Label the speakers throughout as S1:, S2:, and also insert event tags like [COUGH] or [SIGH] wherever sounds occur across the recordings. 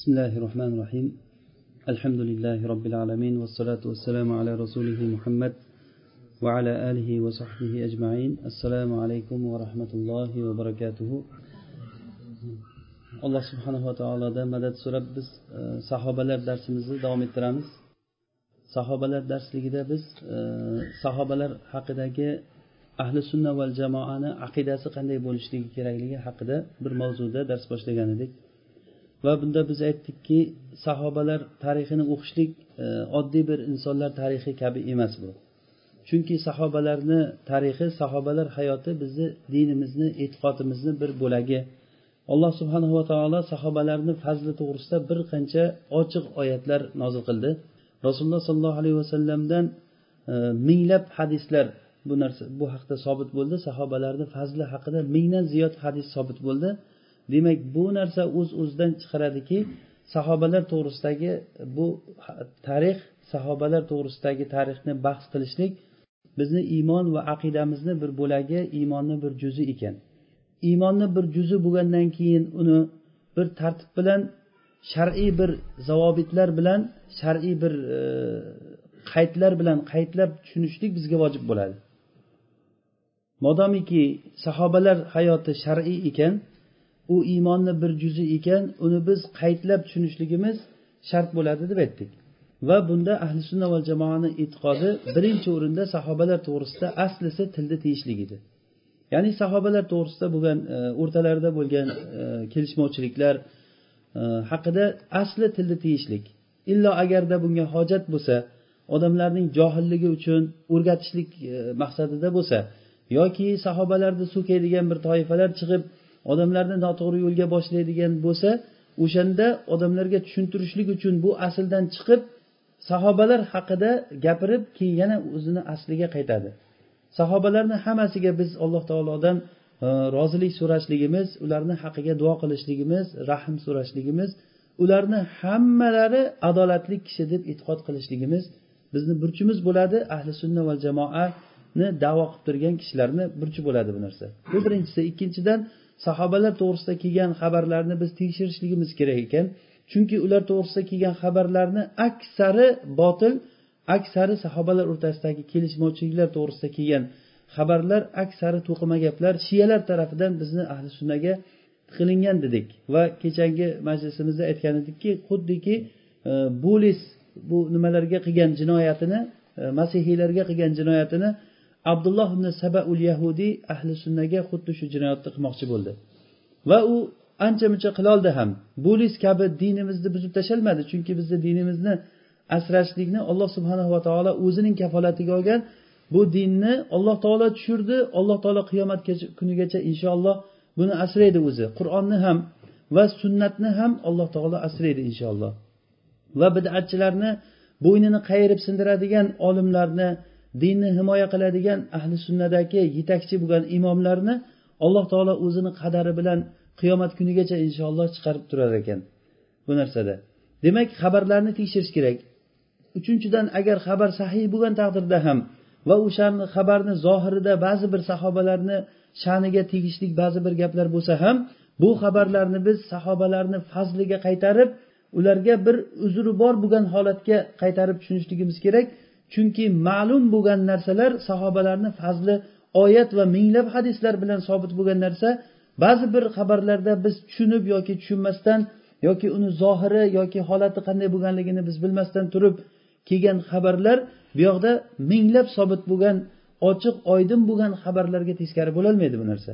S1: بسم الله الرحمن الرحيم الحمد لله رب العالمين والصلاة والسلام على رسوله محمد وعلى آله وصحبه أجمعين السلام عليكم ورحمة الله وبركاته alloh subhanava taolodan madad so'rab biz sahobalar darsimizni davom ettiramiz sahobalar darsligida biz sahobalar haqidagi ahli sunna val jamoani aqidasi qanday bo'lishligi kerakligi haqida bir mavzuda dars boshlagan edik Va bunda biz aytdikki sahobalar tarixini o'qishlik e, oddiy bir insonlar tarixi kabi emas bu. Chunki sahobalarni tarixi sahobalar hayoti bizni dinimizni e'tiqodimizni bir bo'lagi. Alloh subhanava taolo sahobalarni fazli to'g'risida bir qancha ochiq oyatlar nozil qildi. Rasululloh sollallohu alayhi vasallamdan e, minglab hadislar bu narsa bu haqda sobit bo'ldi. Sahobalarni fazli haqida mingdan ziyod hadis sobit bo'ldi. Demak bu narsa o'z uz o'zidan chiqaradiki sahobalar to'g'risidagi bu tarix sahobalar to'g'risidagi tarixni bahs qilishlik bizni iymon va aqidamizni bir bo'lagi iymonni bir juzi ekan. Iymonni bir juzi bo'lgandan keyin uni bir tartib bilan shar'iy bir zavobitlar bilan shar'iy bir e, qaydlar bilan qaydlab tushunishlik bizga vojib bo'ladi. Modomiki sahobalar hayoti shar'iy ekan u iymonni bir juzi ekan uni biz qaytlab tushunishligimiz shart bo'ladi deb aytdik. Va bunda ahli sunna va jamoani e'tiqodi birinchi o'rinda sahobalar to'g'risida aslisi tilda tiyishlik edi. Ya'ni sahobalar to'g'risida bo'lgan e, o'rtalarida bo'lgan e, kelishmovchiliklar e, haqida asli tilda tiyishlik. Illo agarda bunga hojat bo'lsa odamlarning johilligi uchun o'rgatishlik maqsadida bo'lsa yoki sahobalarni so'kaydigan bir toifalar chiqib odamlarni noto'g'ri yo'lga boshlaydigan bo'lsa o'shanda odamlarga tushuntirishlik uchun bu asldan chiqib sahobalar haqida gapirib keyin yana o'zini asliga qaytadi. Sahobalarni hammasiga biz alloh taolodan e, rozilik so'rashligimiz ularni haqqiga duo qilishligimiz rahm so'rashligimiz ularni hammalari adolatli kishi deb e'tiqod qilishligimiz bizni burchimiz bo'ladi ahli sunna va jamoani davo qilib turgan kishilarni burchi bo'ladi bu narsa. Bu birinchisi. Ikkinchidan sahobalar to'g'risida kelgan xabarlarni biz tekshirishligimiz kerak ekan. Chunki ular to'g'risida kelgan xabarlarni aksari botil aksari sahobalar o'rtasidagi kelishmovchiliklar to'g'risida kelgan xabarlar aksari to'qima gaplar shiyalar tarafidan bizni ahli sunnaga qilingan dedik. Va kechangi majlisimizda aytgan edikki xuddiki e, bulis bu nimalarga qilgan jinoyatini e, masihiylarga qilgan jinoyatini abdulloh ibn sabaul yahudiy ahli sunnaga xuddi shu jinoyatni qilmoqchi bo'ldi. Va u ancha muncha qiloldi ham bulis kabi dinimizni buzib tashlolmadi chunki bizni dinimizni asrashlikni alloh subhanava taolo o'zining kafolatiga olgan bu dinni alloh taolo tushirdi alloh taolo qiyomat kunigacha inshaalloh buni asraydi o'zi. Qur'onni ham va sunnatni ham alloh taolo asraydi inshaalloh. Va bidatchilarni bo'ynini qayirib sindiradigan olimlarni dinni himoya qiladigan ahli sunnadagi yetakchi bo'lgan imomlarni alloh taolo o'zini qadari bilan qiyomat kunigacha inshaalloh chiqarib turar ekan. Bu narsada. Demak xabarlarni tekshirish kerak. Uchinchidan agar xabar sahiy bo'lgan taqdirda ham va o'shani xabarni zohirida ba'zi bir sahobalarni sha'niga tegishli ba'zi bir gaplar bo'lsa ham bu xabarlarni biz sahobalarni fazliga qaytarib ularga bir uzri bor bo'lgan holatga qaytarib tushunishligimiz kerak. Chunki ma'lum bo'lgan narsalar sahobalarni fazli oyat va minglab hadislar bilan sobit bo'lgan narsa ba'zi bir xabarlarda biz tushunib yoki tushunmasdan yoki uni zohiri yoki holati qanday bo'lganligini biz bilmasdan turib kelgan xabarlar bu yoqda minglab sobit bo'lgan ochiq oydin bo'lgan xabarlarga teskari bo'lolmaydi bu narsa.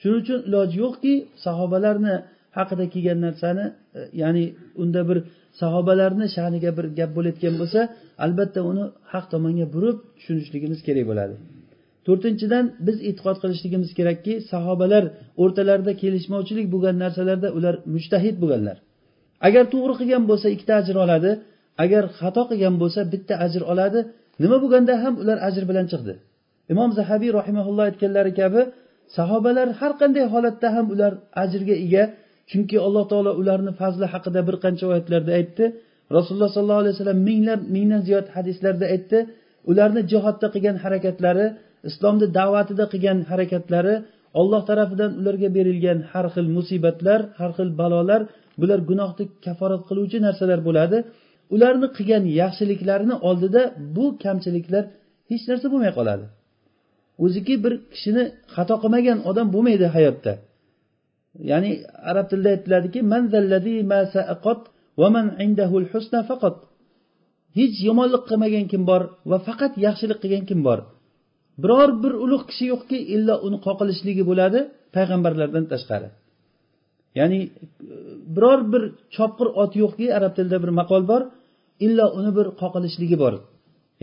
S1: Shuning uchun iloji yo'qki sahobalarni haqida kelgan narsani e, ya'ni unda bir sahobalarni sha'niga bir gap bo'layotgan bo'lsa albatta uni haq tomonga burib tushunishligimiz kerak bo'ladi. To'rtinchidan biz e'tiqod qilishligimiz kerakki sahobalar o'rtalarida kelishmovchilik bo'lgan narsalarda ular mushtahid bo'lganlar. Agar to'g'ri qilgan bo'lsa ikkita ajr oladi agar xato qilgan bo'lsa bitta ajr oladi nima bo'lganda ham ular ajr bilan chiqdi. Imom zahabiy rahimaulloh aytganlari kabi sahobalar har qanday holatda ham ular ajrga ega chunki alloh taolo ularni fazli haqida bir qancha oyatlarda aytdi. Rasululloh sollallohu alayhi vasallam minglab mingdan ziyod hadislarda aytdi. Ularni jihodda qilgan harakatlari islomni da'vatida qilgan harakatlari olloh tarafidan ularga berilgan har xil musibatlar har xil balolar bular gunohni kaforat qiluvchi narsalar bo'ladi. Ularni qilgan yaxshiliklarini oldida bu kamchiliklar hech narsa bo'lmay qoladi. O'ziki bir kishini xato qilmagan odam bo'lmaydi hayotda. Ya'ni arab tilida aytiladiki hech yomonlik qilmagan kim bor va faqat yaxshilik qilgan kim bor? Biror bir ulug' kishi yo'qki illo uni qoqilishligi bo'ladi payg'ambarlardan tashqari. Ya'ni biror bir chopqir ot yo'qki arab tilida bir maqol bor illo uni bir qoqilishligi bor.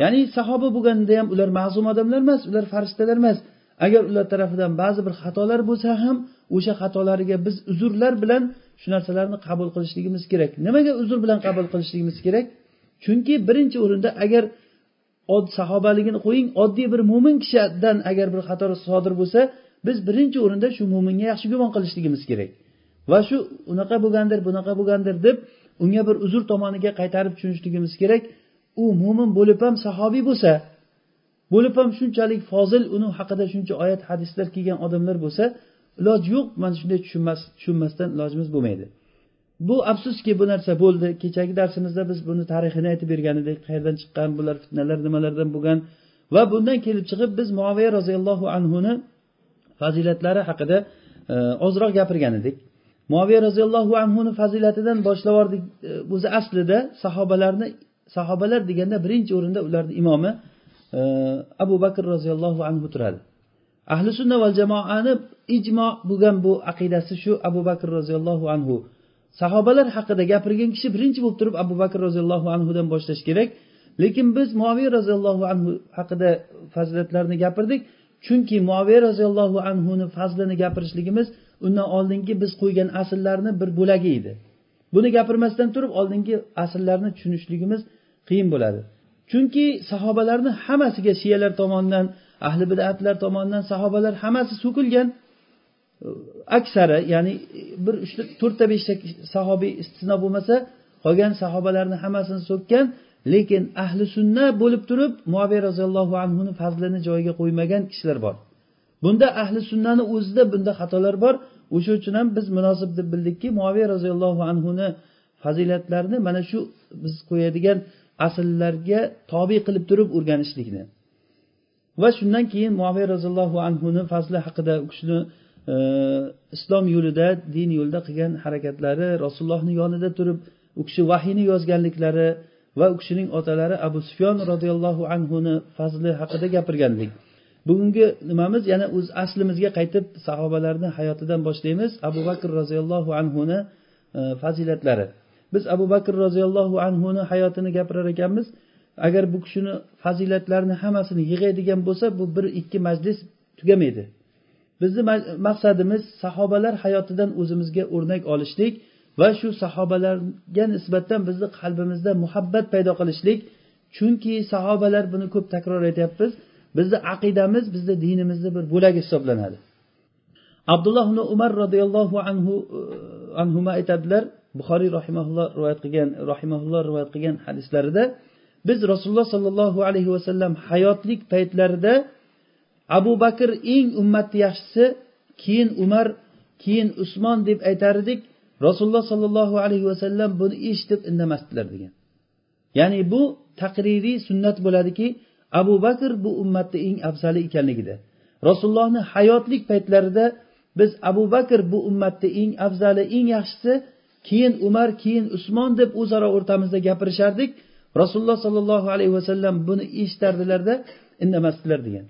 S1: Ya'ni sahoba bo'lganda ham ular ma'zum odamlar emas ular farishtalar emas. Agar ular tarafidan ba'zi bir xatolar bo'lsa ham o'sha xatolariga biz uzrlar bilan shu narsalarni qabul qilishligimiz kerak. Nimaga uzr bilan qabul qilishligimiz kerak? Chunki birinchi o'rinda agar sahobaligini qo'ying oddiy bir mo'min kishidan agar bir xato sodir bo'lsa biz birinchi o'rinda shu mo'minga yaxshi gumon qilishligimiz kerak. Va shu unaqa bo'lgandir bunaqa bo'lgandir deb unga bir uzr tomoniga qaytarib tushunishligimiz kerak. U mo'min bo'lib ham sahobiy bo'lsa bo'lib ham shunchalik fozil uni haqida shuncha oyat hadislar kelgan odamlar bo'lsa iloji yo'q mana shunday tushunmas tushunmasdan ilojimiz bo'lmaydi. Bu afsuski bu narsa bo'ldi. Kechagi darsimizda biz buni tarixini aytib bergan edik qayerdan chiqqan bular fitnalar nimalardan bo'lgan va bundan kelib chiqib biz muaviya roziyallohu anhuni fazilatlari haqida e, ozroq gapirgan edik muaviya roziyallohu anhuni fazilatidan boshlab yubordik e, o'zi aslida sahobalarni sahobalar deganda birinchi o'rinda ularni imomi abu bakr roziyallohu anhu turadi. Ahli sunna val jamoani ijmo bo'lgan bu aqidasi shu abu bakr roziyallohu anhu. Sahobalar haqida gapirgan kishi birinchi bo'lib turib abu bakr roziyallohu anhudan boshlash kerak. Lekin biz muaviy roziyallohu anhu haqida fazilatlarni gapirdik. Chunki muaviy roziyallohu anhuni fazlini gapirishligimiz undan oldingi biz qo'ygan asllarni bir bo'lagi edi. Buni gapirmasdan turib oldingi asllarni tushunishligimiz qiyin bo'ladi. Chunki sahobalarni hammasiga shiyalar tomonidan ahli bidatlar tomonidan sahobalar hammasi so'kilgan e, aksari ya'ni bir uchta to'rtta beshta sahobiy istisno bo'lmasa qolgan sahobalarni hammasini so'kkan lekin ahli sunna bo'lib turib muaviy roziyallohu anhuni fazlini joyiga qo'ymagan kishilar bor. Bunda ahli sunnani o'zida bunda xatolar bor. O'sha uchun ham biz munosib deb bildikki muaviy roziyallohu anhuni fazilatlarini mana shu biz qo'yadigan asllarga tobe qilib turib o'rganishlikni. Va shundan keyin muaviy roziyallohu anhuni fazli haqida u kishini e, islom yo'lida din yo'lida qilgan harakatlari rasulullohni yonida turib u kishi vahiyni yozganliklari va u kishining otalari abu sufyon roziyallohu anhuni fazli haqida gapirgandik bugungi nimamiz? Yana o'z aslimizga qaytib sahobalarni hayotidan boshlaymiz. Abu bakr roziyallohu anhuni e, fazilatlari. Biz abu bakr roziyallohu anhuni hayotini gapirar ekanmiz. Agar bu kishini fazilatlarini hammasini yig'adigan bo'lsa bu bir ikki majlis tugamaydi. Bizni maqsadimiz sahobalar hayotidan o'zimizga o'rnak olishlik va shu sahobalarga nisbatan bizni qalbimizda muhabbat paydo qilishlik. Chunki sahobalar buni ko'p takror aytyapmiz. Bizni aqidamiz bizni dinimizni bir bo'lagi hisoblanadi. Abdulloh ibn umar roziyallohu anhu anhuma aytadilar buxoriy rahimaulloh rivoyat qilgan rahimaulloh rivoyat qilgan hadislarida biz rasululloh sollallohu alayhi vasallam hayotlik paytlarida abu bakr eng ummatni yaxshisi keyin umar keyin usmon deb aytar edik rasululloh sollallohu alayhi vasallam buni eshitib indamasdilar degan. Ya'ni bu taqririy sunnat bo'ladiki abu bakr bu ummatni eng afzali ekanligida. Rasulullohni hayotlik paytlarida biz abu bakr bu ummatni eng afzali eng yaxshisi keyin umar keyin usmon deb o'zaro o'rtamizda gapirishardik. Rasululloh sollallohu alayhi vasallam buni eshitardilarda indamasdilar degan.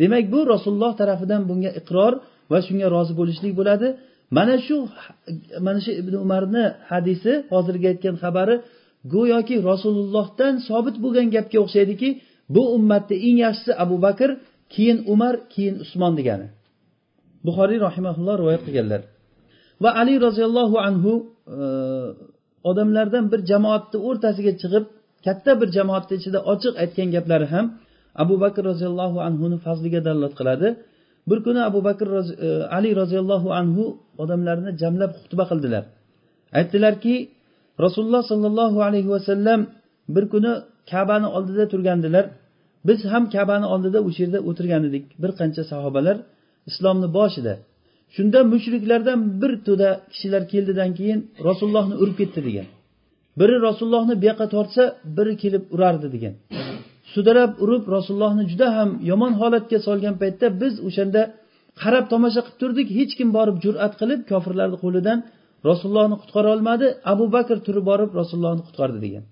S1: Demak bu rasululloh tarafidan bunga iqror va shunga rozi bo'lishlik bo'ladi. Mana shu mana shu ibn umarni hadisi hozirgi aytgan xabari go'yoki rasulullohdan sobit bo'lgan gapga o'xshaydiki bu ummatni eng yaxshisi abu bakr keyin umar keyin usmon degani. Buxoriy rahimaulloh rivoyat qilganlar. Va ali roziyallohu anhu e, odamlardan bir jamoatni o'rtasiga chiqib katta bir jamoatni ichida ochiq aytgan gaplari ham abu bakr roziyallohu anhuni fazliga dalolat qiladi. Bir kuni abu bakr e, ali roziyallohu anhu odamlarni jamlab xutba qildilar. Aytdilarki rasululloh sollallohu alayhi vasallam bir kuni kabani oldida turgandilar. Biz ham kabani oldida o'sha yerda o'tirgan edik bir qancha sahobalar islomni boshida shunda mushriklardan bir to'da kishilar keldidan keyin rasulullohni urib ketdi degan. Biri rasulullohni bu yoqqa tortsa biri kelib urardi degan. Sudrab urib rasulullohni juda ham yomon holatga solgan paytda biz o'shanda qarab tomosha qilib turdik hech kim borib jur'at qilib kofirlarni qo'lidan rasulullohni qutqara olmadi. Abu bakr turib borib rasulullohni qutqardi degan.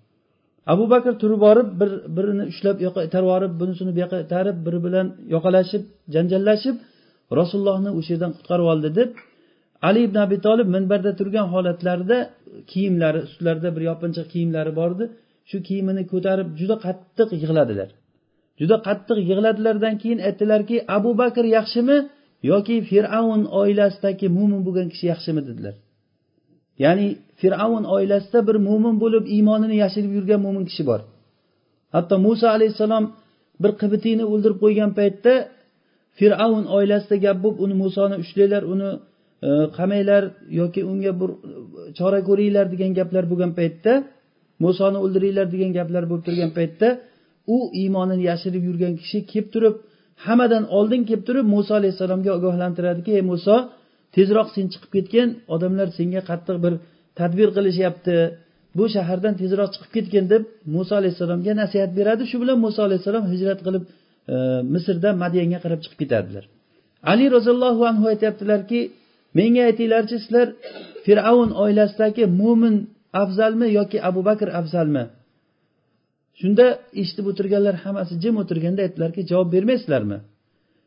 S1: Abu bakr turib borib bir birini ushlab yoqqa itarib yuborib bunisini bu yoqqa itarib biri bilan yoqalashib janjallashib rasulullohni o'sha yerdan qutqarib oldi deb ali ibn abi tolib minbarda turgan holatlarida kiyimlari ustlarida bir yopinchiq kiyimlari bor edi. Shu kiyimini ko'tarib juda qattiq yig'ladilar. Juda qattiq yig'ladilardan keyin aytdilarki abu bakr yaxshimi yoki fir'avn oilasidagi mo'min bo'lgan kishi yaxshimi? dedilar. Ya'ni fir'avn oilasida bir mo'min bo'lib iymonini yashirib yurgan mo'min kishi bor. Hatto muso alayhissalom bir qibitiyni o'ldirib qo'ygan paytda fir'avn oilasida gap bo'lib uni musoni ushlanglar uni e, qamanglar yoki unga bir chora ko'ringlar degan gaplar bo'lgan paytda musoni o'ldiringlar degan gaplar bo'lib turgan paytda u iymonini yashirib yurgan kishi kelib turib hammadan oldin kelib turib muso alayhissalomga ogohlantiradiki ey muso tezroq sen chiqib ketgin odamlar senga qattiq bir tadbir qilishyapti. Bu shahardan tezroq chiqib ketgin deb muso alayhissalomga nasihat beradi. Shu bilan muso alayhissalom hijrat qilib E, misrdan madiyanga qarab chiqib ketadilar. Ali roziyallohu anhu aytyaptilarki menga aytinglarchi sizlar fir'avn oilasidagi mo'min afzalmi yoki abu bakr afzalmi? Shunda eshitib o'tirganlar hammasi jim o'tirganda aytdilarki javob bermaysizlarmi?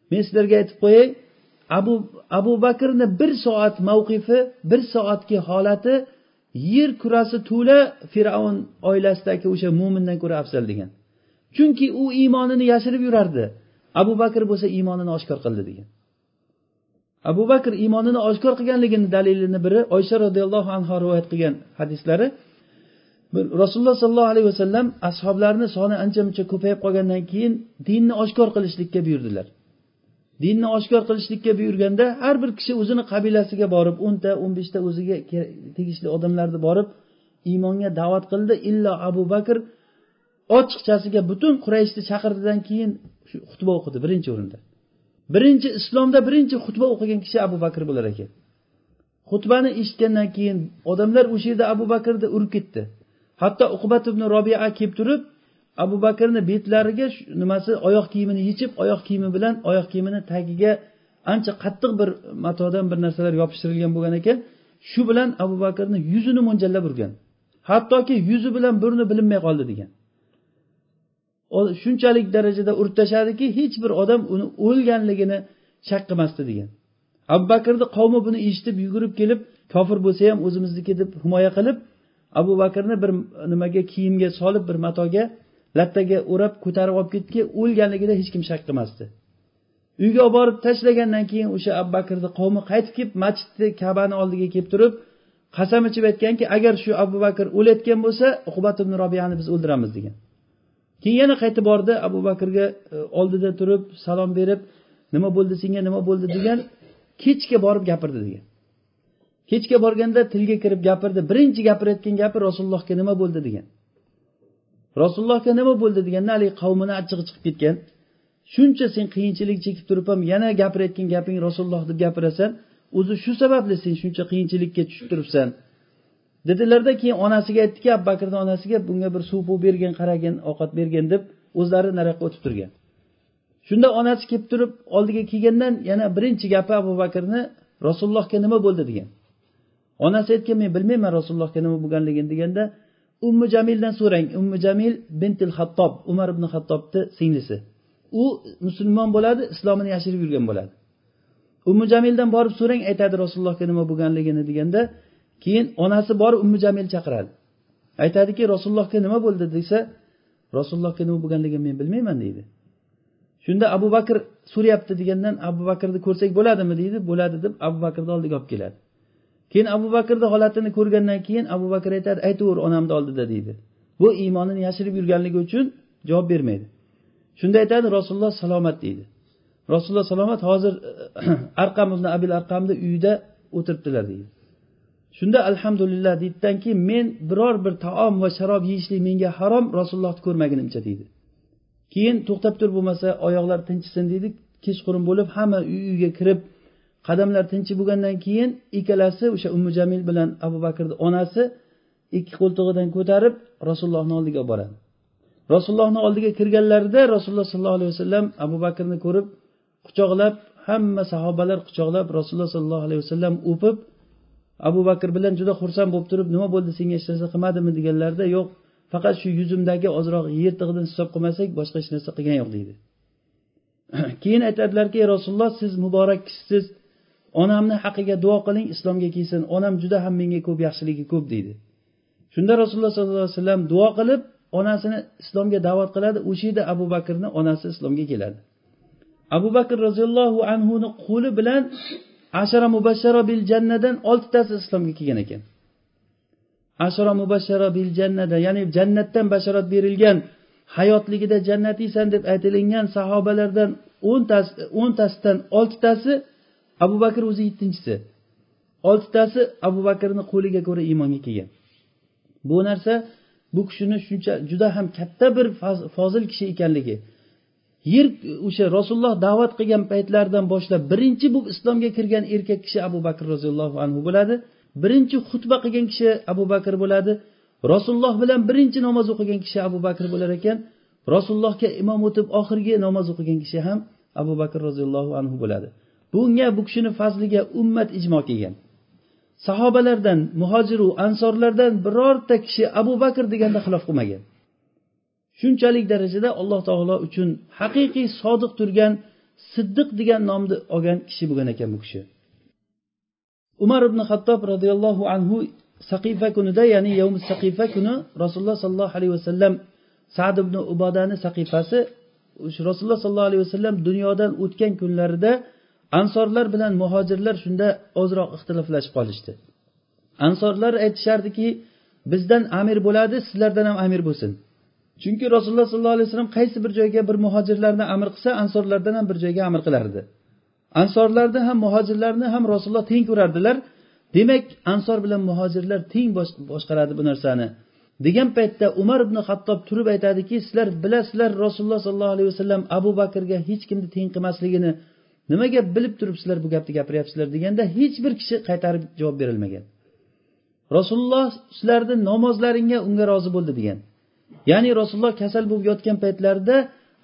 S1: Men sizlarga aytib qo'yay abu abu bakrni bir soat mavqifi bir soatki holati yer kurasi to'la fir'avn oilasidagi o'sha mo'mindan ko'ra afzal degan. Chunki u iymonini yashirib yurardi. Abu bakr bo'lsa iymonini oshkor qildi degan. Abu bakr iymonini oshkor qilganligini dalilini biri oysha roziyallohu anhu rivoyat qilgan hadislari rasululloh sollallohu alayhi vasallam ashoblarni soni ancha muncha ko'payib qolgandan keyin dinni oshkor qilishlikka buyurdilar. Dinni oshkor qilishlikka buyurganda har bir kishi o'zini qabilasiga borib o'nta o'n beshta o'ziga tegishli odamlarni borib iymonga da'vat qildi. Illo abu bakr ochiqchasiga butun qurayshni chaqirdidan keyin shu xutba o'qidi birinchi o'rinda. Birinchi islomda birinchi xutba o'qigan kishi abu bakr bo'lar ekan. Xutbani eshitgandan keyin odamlar o'sha yerda abu bakrni urib ketdi. Hatto uqbat ibn robia kelib turib abu bakrni betlariga nimasi oyoq kiyimini yechib oyoq kiyimi bilan oyoq kiyimini tagiga ancha qattiq bir matodan bir narsalar yopishtirilgan bo'lgan ekan. Shu bilan abu bakrni yuzini mo'ljallab urgan. Hattoki yuzi bilan burni bilinmay qoldi degan. Shunchalik darajada urib tashladiki hech bir odam uni o'lganligini shak qilmasdi degan. Abu bakrni qavmi buni eshitib yugurib kelib kofir bo'lsa ham o'zimizniki deb himoya qilib abu bakrni bir nimaga kiyimga solib bir matoga lattaga o'rab ko'tarib olib ketdiki o'lganligida hech kim shak qilmasdi. Uyga olib borib tashlagandan keyin o'sha abu bakrni qavmi qaytib kelib masjidni kabani oldiga kelib turib qasam ichib aytganki agar shu abu bakr o'layotgan bo'lsa uqbat ibn robiyani biz o'ldiramiz degan. Keyin yana qaytib bordi abu bakrga e, oldida turib salom berib nima bo'ldi senga nima bo'ldi degan kechga borib gapirdi degan. Kechga borganda tilga kirib gapirdi birinchi gapirayotgan gapi rasulullohga nima bo'ldi degan. Rasulullohga nima bo'ldi deganda haligi qavmini achchig'i chiqib ketgan. Shuncha sen qiyinchilik chekib turib ham yana gapirayotgan gaping rasululloh deb gapirasan o'zi shu sababli sen shuncha qiyinchilikka tushib turibsan. Dedilarda keyin onasiga aytdiki abu bakrni onasiga bunga bir suv buv bergin qaragin ovqat bergin deb o'zlari nariyoqqa o'tib turgan. Shunda onasi kelib turib oldiga kelgandan yana birinchi gapi abu bakrni rasulullohga nima bo'ldi? degan. Onasi aytgan men bilmayman rasulullohga nima bo'lganligini deganda ummu jamildan so'rang. Ummu jamil bintil hattob umar ibn hattobni singlisi. U musulmon bo'ladi islomini yashirib yurgan bo'ladi. Ummu jamildan borib so'rang aytadi rasulullohga nima bo'lganligini deganda keyin onasi borib ummu jamil chaqiradi. Aytadiki rasulullohga nima bo'ldi? desa rasulullohga nima bo'lganligini men bilmayman deydi. Shunda abu bakr so'rayapti degandan abu bakrni ko'rsak bo'ladimi? deydi. Bo'ladi deb abu bakrni oldiga olib keladi. Keyin abu bakrni holatini ko'rgandan keyin abu bakr aytadi aytaver onamni oldida deydi. Bu iymonini yashirib yurganligi uchun javob bermaydi. Shunda aytadi rasululloh salomat deydi. Rasululloh salomat hozir [CLEARS THROAT] arqam ibn abil arqamni uyida o'tiribdilar deydi. Shunda alhamdulillah deydidan keyin men biror bir taom va sharob yeyishlik menga harom rasulullohni ko'rmagunimcha deydi. Keyin to'xtab tur bo'lmasa oyoqlar tinchisin deydi kechqurun bo'lib hamma uy uyga kirib qadamlar tinchi bo'lgandan keyin ikkalasi o'sha ummu jamil bilan abu bakrni onasi ikki qo'ltig'idan ko'tarib rasulullohni oldiga olib boradi. Rasulullohni oldiga kirganlarida rasululloh sollallohu alayhi vasallam abu bakrni ko'rib quchoqlab hamma sahobalar quchoqlab rasululloh sollallohu alayhi vasallam o'pib abu bakr bilan juda xursand bo'lib turib nima bo'ldi senga hech narsa qilmadimi? deganlarida yo'q faqat shu yuzimdagi ozroq yirtig'ini hisob qilmasak boshqa hech narsa qilgan yo'q deydi. [CLEARS THROAT] Keyin aytadilarki rasululloh siz muborak kishisiz onamni haqqiga duo qiling islomga kelsin. Onam juda ham menga ko'p yaxshiligi ko'p deydi. Shunda rasululloh sollallohu alayhi vasallam duo qilib onasini islomga da'vat qiladi. O'sha yerda abu bakrni onasi islomga keladi. Abu bakr roziyallohu anhuni qo'li bilan ashara mubashara bil jannadan oltitasi islomga kelgan ekan. Ashara mubashara bil jannada ya'ni jannatdan bashorat berilgan hayotligida jannatiysan deb aytilingan sahobalardan o'ntasi o'ntasidan oltitasi abu bakr o'zi yettinchisi. Oltitasi abu bakrni qo'liga ko'ra iymonga kelgan. Bu narsa bu kishini shuncha juda ham katta bir fozil kishi ekanligi yer o'sha rasululloh da'vat qilgan paytlaridan boshlab birinchi bu islomga kirgan erkak kishi abu bakr roziyallohu anhu bo'ladi. Birinchi xutba qilgan kishi abu bakr bo'ladi. Rasululloh bilan birinchi namoz o'qigan kishi abu bakr bo'lar ekan. Rasulullohga imom o'tib oxirgi namoz o'qigan kishi ham abu bakr roziyallohu anhu bo'ladi. Bunga bu kishini fazliga ummat ijmo kelgan sahobalardan muhojiru ansorlardan birorta kishi abu bakr deganda xilof qilmagan. Shunchalik darajada alloh taolo uchun haqiqiy sodiq turgan siddiq degan nomni olgan kishi bo'lgan ekan bu kishi. Umar ibn hattob roziyallohu anhu saqifa kunida ya'ni yavmi saqifa kuni rasululloh sollallohu alayhi vasallam sad ibn ubodani saqifasi rasululloh sollallohu alayhi vasallam dunyodan o'tgan kunlarida ansorlar bilan muhojirlar shunda ozroq ixtiloflashib qolishdi. Ansorlar aytishardiki bizdan amir bo'ladi sizlardan ham amir bo'lsin. Chunki rasululloh sollallohu alayhi vasallam qaysi bir joyga bir muhojirlarni amr qilsa ansorlardan ham bir joyga amr qilardi. Ansorlarni ham muhojirlarni ham rasululloh teng ko'rardilar. Demak ansor bilan muhojirlar teng boshqaradi bu narsani. Degan paytda umar ibn hattob turib aytadiki sizlar bilasizlar rasululloh sollallohu alayhi vasallam abu bakrga hech kimni teng qilmasligini. Nimaga bilib turibsizlar bu gapni gapiryapsizlar deganda hech bir kishi qaytarib javob berilmagan. Rasululloh sizlarni namozlaringga unga rozi bo'ldi degan. Ya'ni rasululloh kasal bo'lib yotgan paytlarida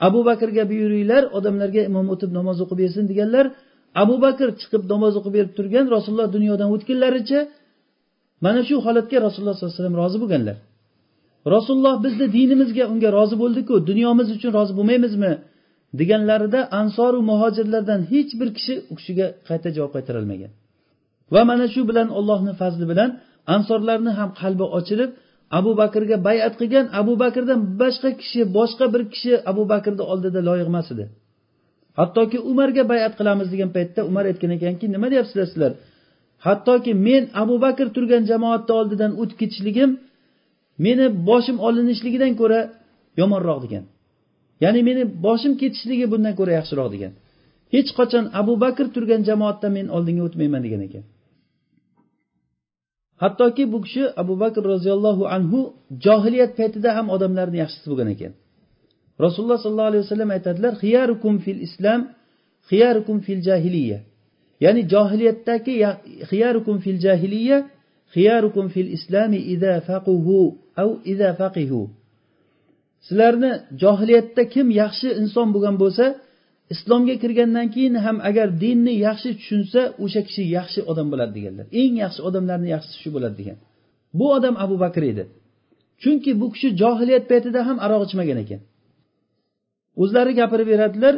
S1: abu bakrga buyuringlar odamlarga imom o'tib namoz o'qib bersin deganlar abu bakr chiqib namoz o'qib berib turgan rasululloh dunyodan o'tganlaricha mana shu holatga rasululloh sollallohu alayhi vasallam rozi bo'lganlar. Rasululloh bizni dinimizga unga rozi bo'ldiku dunyomiz uchun rozi bo'lmaymizmi? deganlarida ansoru muhojirlardan hech bir kishi u kishiga qayta javob qaytarolmagan. Va mana shu bilan ollohni fazli bilan ansorlarni ham qalbi ochilib abu bakrga bayat qilgan abu bakrdan boshqa kishi boshqa bir kishi abu bakrni oldida loyiq emas edi. Hattoki umarga bayat qilamiz degan paytda umar aytgan ekanki nima deyapsizlar? Sizlar hattoki men abu bakr turgan jamoatni oldidan o'tib ketishligim meni boshim olinishligidan ko'ra yomonroq degan. Ya'ni meni boshim ketishligi bundan ko'ra yaxshiroq degan. Hech qachon abu bakr turgan jamoatdan men oldinga o'tmayman degan ekan. Hattoki bu kishi abu bakr roziyallohu anhu johiliyat paytida ham odamlarni yaxshisi bo'lgan ekan. Rasululloh sollallohu alayhi vasallam aytadilar xiyarukum fil islam xiyarukum fil jahiliya. Ya'ni johiliyatdagi xiyarukum fil jahiliya xiyarukum fil islami ida faquhu au ida faqihu. Sizlarni johiliyatda kim yaxshi inson bo'lgan bo'lsa islomga kirgandan keyin ham agar dinni yaxshi tushunsa o'sha kishi yaxshi odam bo'ladi deganlar. Eng yaxshi odamlarni yaxshisi shu bo'ladi degan. Bu odam abu bakr edi. Chunki bu kishi johiliyat paytida ham aroq ichmagan ekan. O'zlari gapirib beradilar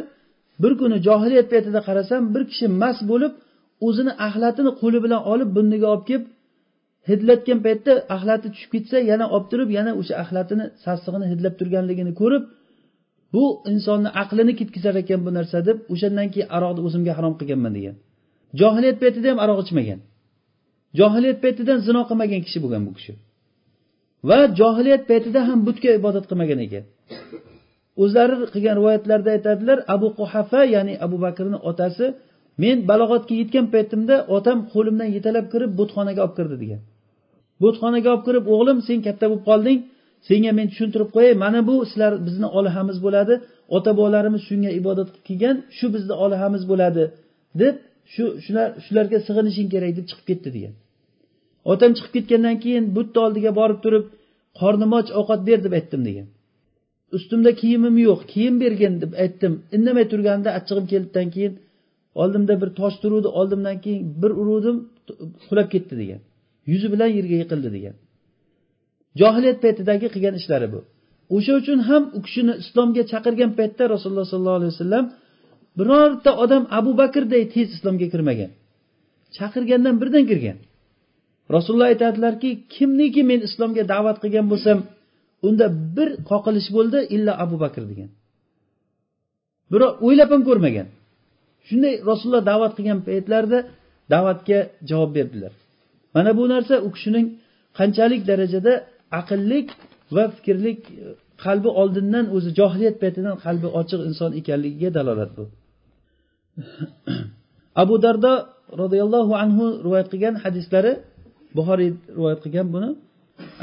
S1: bir kuni johiliyat paytida qarasam bir kishi mast bo'lib o'zini axlatini qo'li bilan olib burniga olib kelib hidlatgan paytda axlati tushib ketsa yana olib turib yana o'sha axlatini sassig'ini hidlab turganligini ko'rib bu insonni aqlini ketkizar ekan bu narsa deb o'shandan keyin aroqni o'zimga harom qilganman degan. Johiliyat paytida ham aroq ichmagan. Johiliyat paytidan zino qilmagan kishi bo'lgan bu kishi. Va johiliyat paytida ham butga ibodat qilmagan ekan. O'zlari qilgan rivoyatlarda aytadilar abu quhafa ya'ni abu bakrni otasi men balog'atga yetgan paytimda otam qo'limdan yetalab kirib butxonaga olib kirdi degan. Butxonaga olib kirib o'g'lim sen katta bo'lib qolding. Senga men tushuntirib qo'yay mana bu sizlar bizni olihamiz bo'ladi. Ota bobolarimiz shunga ibodat qilib kelgan shu bizni olihamiz bo'ladi deb shu shular shularga sig'inishing kerak deb chiqib ketdi degan. Otam chiqib ketgandan keyin butta oldiga borib turib qornim och ovqat ber deb aytdim degan. Ustimda kiyimim yo'q kiyim bergin deb aytdim. Indamay turganimda achchig'im kelibdan keyin oldimda bir tosh turuvdi oldimdan keyin bir uruvdim qulab ketdi degan. Yuzi bilan yerga yiqildi degan. Johiliyat paytidagi qilgan ishlari bu. O'sha uchun ham u kishini islomga chaqirgan paytda rasululloh sollallohu alayhi vasallam birorta odam abu bakrday tez islomga kirmagan. Chaqirgandan birdan kirgan. Rasululloh aytadilarki kimniki men islomga da'vat qilgan bo'lsam unda bir qoqilish bo'ldi illa abu bakr degan. Birov o'ylab ham ko'rmagan. Shunday rasululloh da'vat qilgan paytlarida da'vatga javob berdilar. Mana bu narsa u kishining qanchalik darajada aqllik va fikrlik e, qalbi oldindan o'zi johiliyat paytidan qalbi ochiq inson ekanligiga dalolat bu. [COUGHS] Abu dardo roziyallohu anhu rivoyat qilgan hadislari buxoriy rivoyat qilgan buni.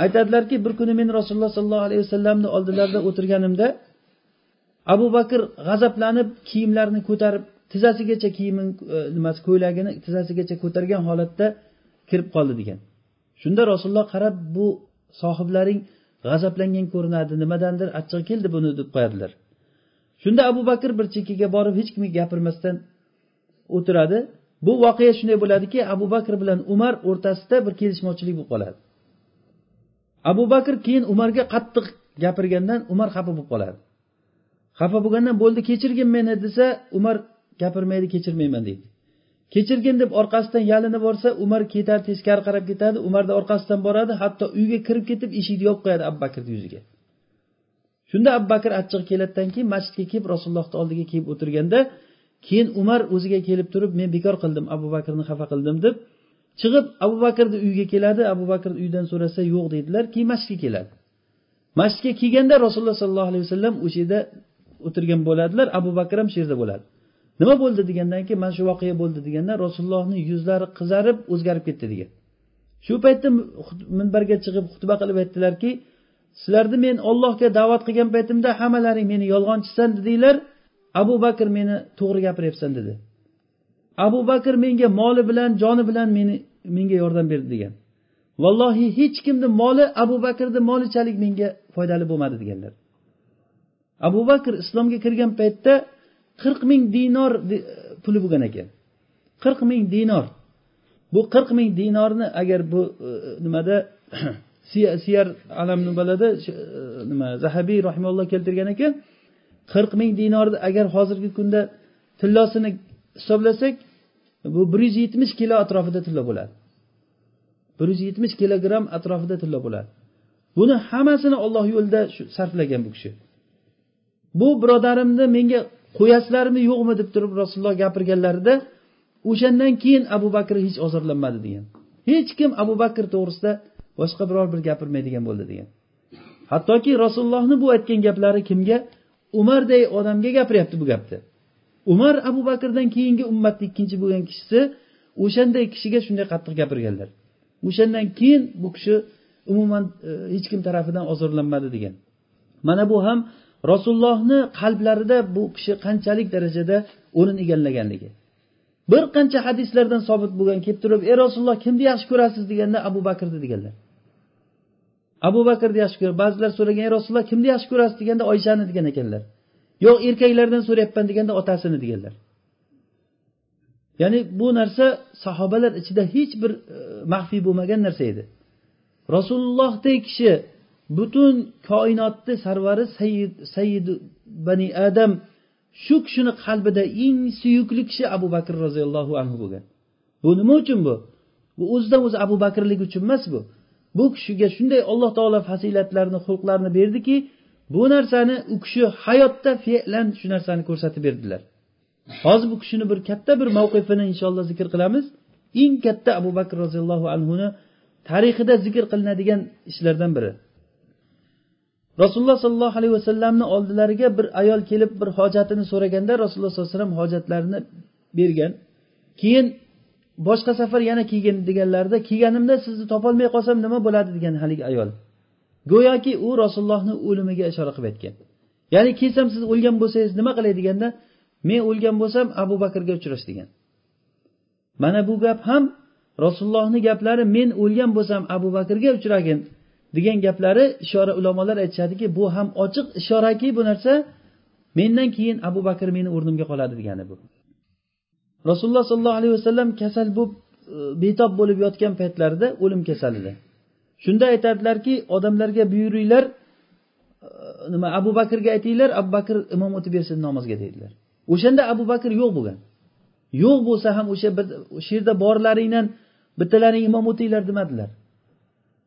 S1: Aytadilarki bir kuni men rasululloh sollallohu alayhi vasallamni oldilarida o'tirganimda abu bakr g'azablanib kiyimlarini ko'tarib tizzasigacha kiyimi e, nimasi ko'ylagini tizzasigacha ko'targan holatda kirib qoldi degan. Shunda rasululloh qarab bu sohiblaring g'azablangan ko'rinadi. Nimadandir achchig'i keldi buni deb qo'yadilar. Shunda abu bakr bir chekkaga borib hech kimga gapirmasdan o'tiradi. Bu voqea shunday bo'ladiki abu bakr bilan umar o'rtasida bir kelishmovchilik bo'lib qoladi. Abu bakr keyin umarga qattiq gapirgandan umar xafa bo'lib qoladi. Xafa bo'lgandan bo'ldi kechirgin meni desa umar gapirmaydi kechirmayman deydi. Kechirgin deb orqasidan yalinib borsa umar ketar teskari qarab ketadi. Umarni orqasidan boradi hatto uyga kirib ketib eshikni yopib qo'yadi abu bakrni yuziga. Shunda abu bakr achchig'i keladidan keyin masjidga kelib rasulullohni oldiga kelib o'tirganda keyin umar o'ziga kelib turib men bekor qildim abu bakrni xafa qildim deb chiqib abu bakrni uyiga keladi. Abu bakr uydan so'rasa yo'q deydilar keyin masjidga keladi. Masjidga kelganda rasululloh sollallohu alayhi vasallam o'sha yerda o'tirgan bo'ladilar abu bakr ham shu yerda bo'ladi. Nima bo'ldi degandan keyin mana shu voqea bo'ldi deganda rasulullohni yuzlari qizarib o'zgarib ketdi degan. Shu paytda minbarga chiqib xutba qilib aytdilarki sizlarni men ollohga da'vat qilgan paytimda hammalaring meni yolg'onchisan dedinglar abu bakr meni to'g'ri gapiryapsan dedi. Abu bakr menga moli bilan joni bilan meni menga yordam berdi degan. Vallohi hech kimni moli abu bakrni molichalik menga foydali bo'lmadi deganlar. Abu bakr islomga kirgan paytda qirq ming dinor puli bo'lgan ekan. qirq ming dinor. Bu qirq ming dinorni agar bu e, nimada [CLEARS THROAT] siyar alam nimalarda e, nima zahabiy rahimalloh keltirgan ekan qirq ming dinorni agar hozirgi kunda tillosini hisoblasak bu bir yuz yetmish kilo atrofida tilla bo'ladi. Bir yuz yetmish kilogramm atrofida tilla bo'ladi. Buni hammasini olloh yo'lida sarflagan bu kishi. Bu birodarimni menga qo'yasizlarmi yo'qmi deb turib rasululloh gapirganlarida o'shandan keyin abu bakr hech ozorlanmadi degan. Hech kim abu bakr to'g'risida boshqa biror bir gapirmaydigan bo'ldi degan. Hattoki rasulullohni bu aytgan gaplari kimga? Umarday odamga gapiryapti bu gapni. Umar abu bakrdan keyingi ummatni ikkinchi bo'lgan kishisi o'shanday kishiga shunday qattiq gapirganlar. O'shandan keyin bu kishi umuman e, hech kim tarafidan ozorlanmadi degan. Mana bu ham rasulullohni qalblarida bu kishi qanchalik darajada o'rin egallaganligi. Bir qancha hadislardan sobit bo'lgan kelib turib ey rasululloh kimni yaxshi ko'rasiz? deganda abu bakrni deganlar. Abu bakrni yaxshi ko'radi ba'zilar so'ragan ey rasululloh kimni yaxshi ko'rasiz? deganda oyshani degan ekanlar. Yo'q erkaklardan so'rayapman deganda otasini deganlar. Ya'ni bu narsa sahobalar ichida hech bir e, maxfiy bo'lmagan narsa edi. Rasulullohdek kishi butun koinotni sarvari sayyid sayyid bani adam shu kishini qalbida eng suyukli kishi abu bakr roziyallohu anhu bo'lgan. Bu nima uchun bu? Bu o'zidan o'zi abu bakrlik uchun emas bu. Bu kishiga shunday alloh taolo fazilatlarni xulqlarni berdiki bu narsani u kishi hayotda fe'lan shu narsani ko'rsatib berdilar. Hozir bu kishini bir katta bir mavqifini inshaalloh zikr qilamiz. Eng katta abu bakr roziyallohu anhuni tarixida zikr qilinadigan ishlardan biri. Rasululloh sollallohu alayhi vasallamni oldilariga bir ayol kelib bir hojatini so'raganda rasululloh sollallohu alayhi vasallam hojatlarini bergan. Keyin boshqa safar yana kelgin deganlarida kelganimda sizni topolmay qolsam nima bo'ladi degan haligi ayol. Go'yoki u rasulullohni o'limiga ishora qilib aytgan. Ya'ni kelsam siz o'lgan bo'lsangiz nima qilay deganda men o'lgan bo'lsam abu bakrga uchrash degan. Mana bu gap ham rasulullohni gaplari men o'lgan bo'lsam abu bakrga uchragin degan gaplari ishora ulamolar aytishadiki bu ham ochiq ishoraki bu narsa. Mendan keyin abu bakr meni o'rnimga qoladi degani bu. Rasululloh sollallohu alayhi vasallam kasal bo'lib e, betob bo'lib yotgan paytlarida o'lim kasalida. Shunda aytadilarki odamlarga buyuringlar e, nima abu bakrga aytinglar abu bakr imom o'tib bersin namozga deydilar. O'shanda abu bakr yo'q bo'lgan. Yo'q bo'lsa ham o'sha shu yerda borlaringdan bittalaring imom o'tinglar demadilar.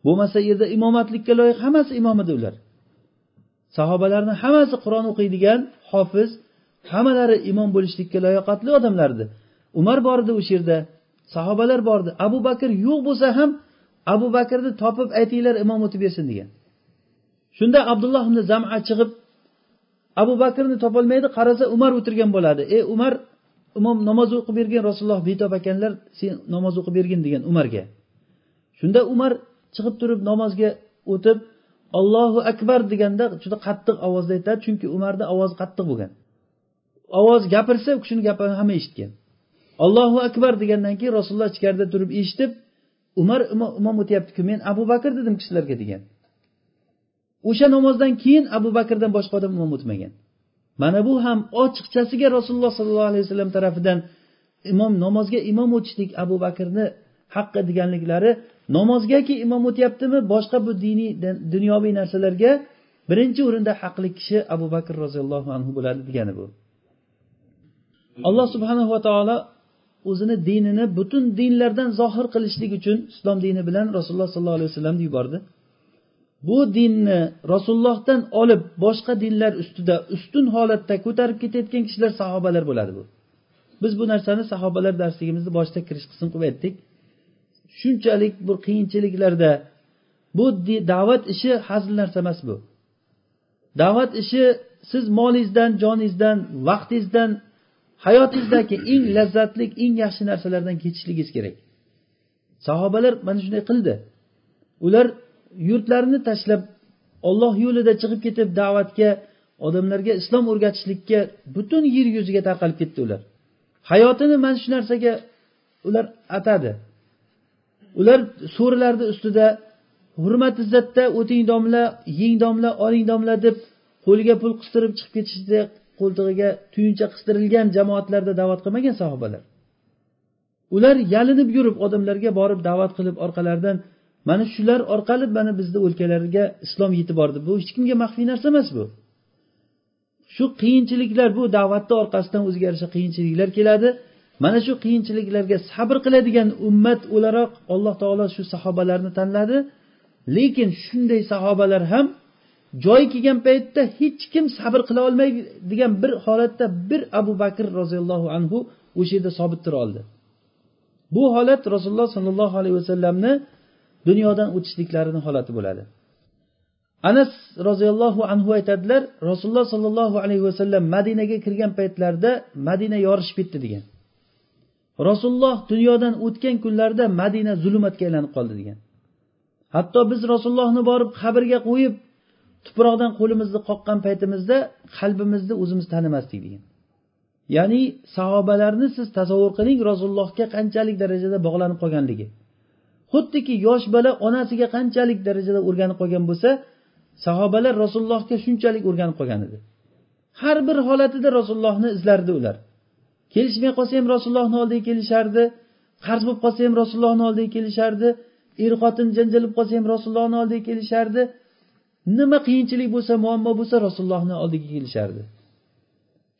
S1: Bo'lmasa yerda imomatlikka loyiq hammasi imom edi ular. Sahobalarni hammasi qur'on o'qiydigan hofiz hammalari imom bo'lishlikka layoqatli odamlar edi umar bor edi o'sha yerda sahobalar bor edi abu bakr yo'q bo'lsa ham abu bakrni topib aytinglar imom o'tib bersin degan. Shunda abdulloh ibn zama chiqib abu bakrni topolmaydi qarasa umar o'tirgan bo'ladi. Ey umar imom namoz o'qib bergin rasululloh betob ekanlar sen namoz o'qib bergin degan umarga. Shunda umar chiqib turib namozga o'tib ollohu akbar deganda juda qattiq ovozda aytadi chunki umarni ovozi qattiq bo'lgan. Ovoz gapirsa u kishini gapini hamma eshitgan. Ollohu akbar degandan keyin rasululloh ichkarida turib eshitib umar imom o'tyaptiku men abu bakr dedim kishilarga degan. O'sha namozdan keyin abu bakrdan boshqa odam imom o'tmagan. Mana bu ham ochiqchasiga rasululloh sollallohu alayhi vasallam tarafidan imom namozga imom o'tishlik abu bakrni haqqi deganliklari namozgaki imom o'tyaptimi boshqa bu diniy dunyoviy narsalarga birinchi o'rinda haqli kishi abu bakr roziyallohu anhu bo'ladi degani bu. Alloh subhanahu va taolo o'zini dinini butun dinlardan zohir qilishlik uchun islom dini bilan rasululloh sollallohu alayhi vasallamni yubordi. Bu dinni rasulullohdan olib boshqa dinlar ustida ustun holatda ko'tarib ketayotgan kishilar sahobalar bo'ladi bu. Biz bu narsani sahobalar darsligimizni boshida kirish qism qilib aytdik. Shunchalik bir qiyinchiliklarda. Bu da'vat ishi hazil narsa emas bu. Da'vat ishi siz molingizdan joningizdan vaqtingizdan hayotingizdagi eng lazzatli eng yaxshi narsalardan kechishligingiz kerak. Sahobalar mana shunday qildi. Ular yurtlarini tashlab olloh yo'lida chiqib ketib da'vatga odamlarga islom o'rgatishlikka butun yer yuziga tarqalib ketdi ular. Hayotini mana shu narsaga ular atadi. Ular so'rilarni ustida hurmat izzatda o'ting domla yeng domla oling domla deb qo'liga pul qistirib chiqib ketishdi qo'ltig'iga tuyuncha qistirilgan jamoatlarda da'vat qilmagan sahobalar. Ular yalinib yurib odamlarga borib da'vat qilib orqalaridan mana shular orqali mana bizni o'lkalarga islom yetib bordi. Bu hech kimga maxfiy narsa emas bu. Shu qiyinchiliklar bu da'vatni orqasidan o'ziga yarasha qiyinchiliklar keladi. Mana shu qiyinchiliklarga sabr qiladigan ummat o'laroq alloh taolo shu sahobalarni tanladi. Lekin shunday sahobalar ham joyi kelgan paytda hech kim sabr qila olmaydigan bir holatda bir abu bakr roziyallohu anhu o'sha yerda sobit tura oldi. Bu holat rasululloh sollallohu alayhi vasallamni dunyodan o'tishliklarini holati bo'ladi. Anas roziyallohu anhu aytadilar rasululloh sollallohu alayhi vasallam madinaga kirgan paytlarida madina yorishib ketdi degan. Rasululloh dunyodan o'tgan kunlarda madina zulmatga aylanib qoldi degan. Hatto biz rasulullohni borib qabrga qo'yib tuproqdan qo'limizni qoqqan paytimizda qalbimizni o'zimiz tanimasdik degan. Ya'ni sahobalarni siz tasavvur qiling rasulullohga qanchalik darajada bog'lanib qolganligi. Xuddiki yosh bola onasiga qanchalik darajada o'rganib qolgan bo'lsa sahobalar rasulullohga shunchalik o'rganib qolgan edi. Har bir holatida rasulullohni izlardi ular. Kelishmay qolsa ham rasulullohni oldiga kelishardi. Qarz bo'lib qolsa ham rasulullohni oldiga kelishardi. Er xotin janjal bo'lib qolsa ham rasulullohni oldiga kelishardi. Nima qiyinchilik bo'lsa muammo bo'lsa rasulullohni oldiga kelishardi.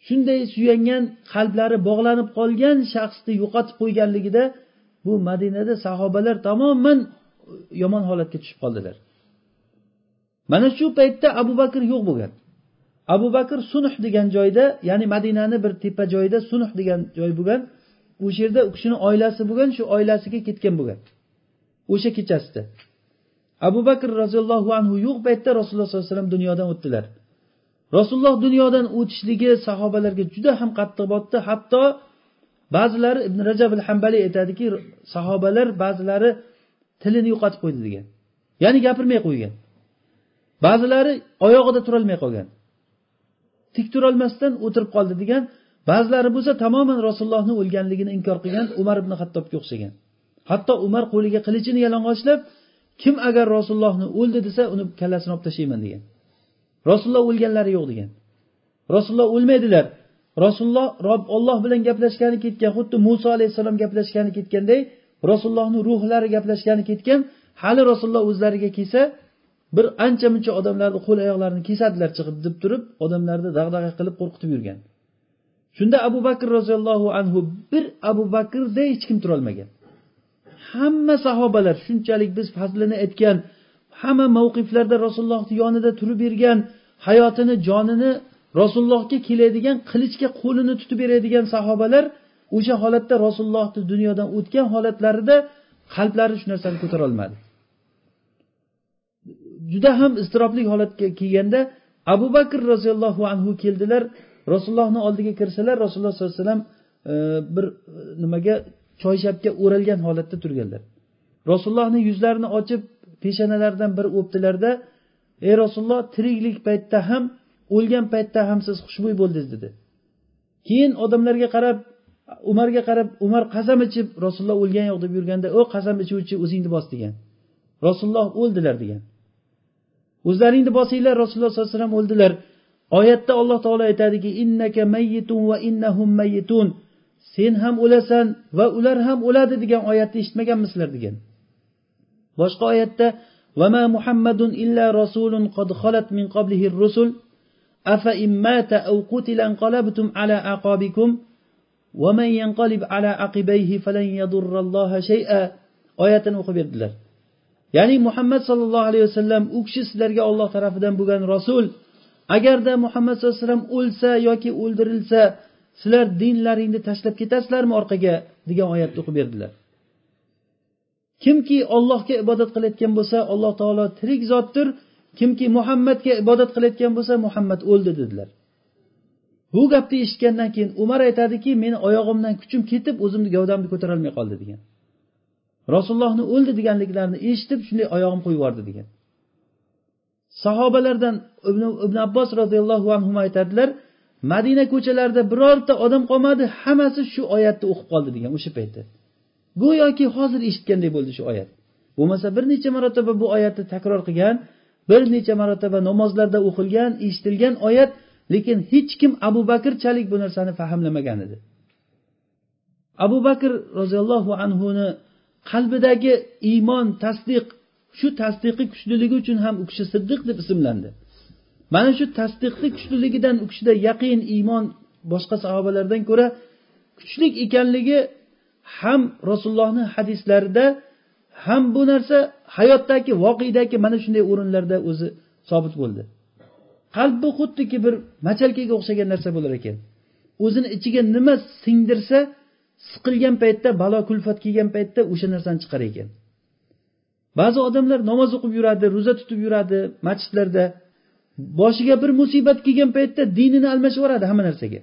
S1: Shunday suyangan qalblari bog'lanib qolgan shaxsni yo'qotib qo'yganligida bu madinada sahobalar tamoman yomon holatga tushib qoldilar. Mana shu paytda abu bakr yo'q bo'lgan. Abu bakr sunuh degan joyda ya'ni madinani bir tepa joyida sunuh degan joy bo'lgan. O'sha yerda u kishini oilasi bo'lgan shu oilasiga ketgan bo'lgan. O'sha kechasida. Abu bakr roziyallohu anhu yo'q paytda rasululloh sollallohu alayhi vasallam dunyodan o'tdilar. Rasululloh dunyodan o'tishligi sahobalarga juda ham qattiq botdi. Hatto ba'zilari ibn rajab al hambali aytadiki sahobalar ba'zilari tilini yo'qotib qo'ydi degan. Ya'ni gapirmay qo'ygan. Ba'zilari oyog'ida turolmay qolgan. Tik turolmasdan o'tirib qoldi degan ba'zilari bo'lsa tamoman rasulullohni o'lganligini inkor qilgan umar ibn hattobga o'xshagan. Hatto umar qo'liga qilichini yalang'ochlab kim agar rasulullohni o'ldi desa uni kallasini olib tashlayman degan. Rasululloh o'lganlari yo'q degan. Rasululloh o'lmaydilar. Rasululloh rob olloh bilan gaplashgani ketgan xuddi muso alayhissalom gaplashgani ketganday rasulullohni ruhlari gaplashgani ketgan hali rasululloh o'zlariga kelsa bir ancha muncha odamlarni qo'l oyoqlarini kesadilar chiqib deb turib odamlarni dag'dag'a qilib qo'rqitib yurgan. Shunda abu bakr roziyallohu anhu bir abu bakrday hech kim turolmagan. Hamma sahobalar shunchalik biz fazlini aytgan hamma mavqiflarda rasulullohni yonida turib bergan hayotini jonini rasulullohga keladigan qilichga qo'lini tutib beradigan sahobalar o'sha holatda rasulullohni dunyodan o'tgan holatlarida qalblari shu narsani ko'tarolmadi. Juda ham iztirobli holatga kelganda abu bakr roziyallohu anhu keldilar. Rasulullohni oldiga kirsalar rasululloh sollallohu alayhi vasallam e, bir e, nimaga choyshabga o'ralgan holatda turganlar. Rasulullohni yuzlarini ochib peshanalaridan bir o'pdilarda ey rasululloh tiriklik paytda ham o'lgan paytda ham siz xushbo'y bo'ldingiz dedi. Keyin odamlarga qarab umarga qarab umar qasam ichib rasululloh o'lgani yo'q deb yurganda o qasam ichuvchi o'zingni bos degan. Rasululloh o'ldilar degan. o'zlaringni bosinglar rasululloh sollallohu alayhi vasallam o'ldilar oyatda alloh taolo aytadiki innaka mayyitun va innahum mayyitun sen ham o'lasan va ular ham o'ladi degan oyatni eshitmaganmisizlar degan boshqa oyatda وما محمد إلا رسول قد خلت من قبله الرسل أفإن مات أو قتل انقلبتم على أعقابكم ومن ينقلب على عقبيه فلن يضر الله شيئا oyatini o'qib berdilar Ya'ni muhammad sollallohu alayhi vasallam u kishi sizlarga olloh tarafidan bo'lgan rasul. Agarda muhammad sallallohu alayhi vasallam o'lsa yoki o'ldirilsa sizlar dinlaringni tashlab ketasizlarmi orqaga? degan oyatni o'qib berdilar. Kimki ollohga ibodat qilayotgan bo'lsa alloh taolo tirik zotdir. Kimki muhammadga ibodat qilayotgan bo'lsa muhammad o'ldi dedilar. Bu gapni eshitgandan keyin umar aytadiki meni oyog'imdan kuchim ketib o'zimni gavdamni ko'tarolmay qoldi degan. Rasulullohni o'ldi deganliklarini eshitib shunday oyog'im qo'yib yubordi degan. Sahobalardan ibn ibn abbos roziyallohu anhu aytadilar madina ko'chalarida birorta odam qolmadi hammasi shu oyatni o'qib qoldi degan o'sha paytda. Go'yoki hozir eshitganday bo'ldi shu oyat. Bo'lmasa bir necha marotaba bu oyatni takror qilgan bir necha marotaba namozlarda o'qilgan eshitilgan oyat lekin hech kim abu bakrchalik bu narsani fahmlamagan edi. Abu bakr roziyallohu anhuni qalbidagi iymon tasdiq shu tasdiqi kuchliligi uchun ham u kishi siddiq deb ismlandi. Mana shu tasdiqni kuchliligidan u kishida yaqin iymon boshqa sahobalardan ko'ra kuchli ekanligi ham rasulullohni hadislarida ham bu narsa hayotdagi voqedagi mana shunday o'rinlarda o'zi sobit bo'ldi. Qalb bu xuddiki bir machalkaga o'xshagan narsa bo'lar ekan. O'zini ichiga nima singdirsa siqilgan paytda balo kulfat kelgan paytda o'sha narsani chiqar ekan. Ba'zi odamlar namoz o'qib yuradi ro'za tutib yuradi masjidlarda. Boshiga bir musibat kelgan paytda dinini almashib yuboradi hamma narsaga.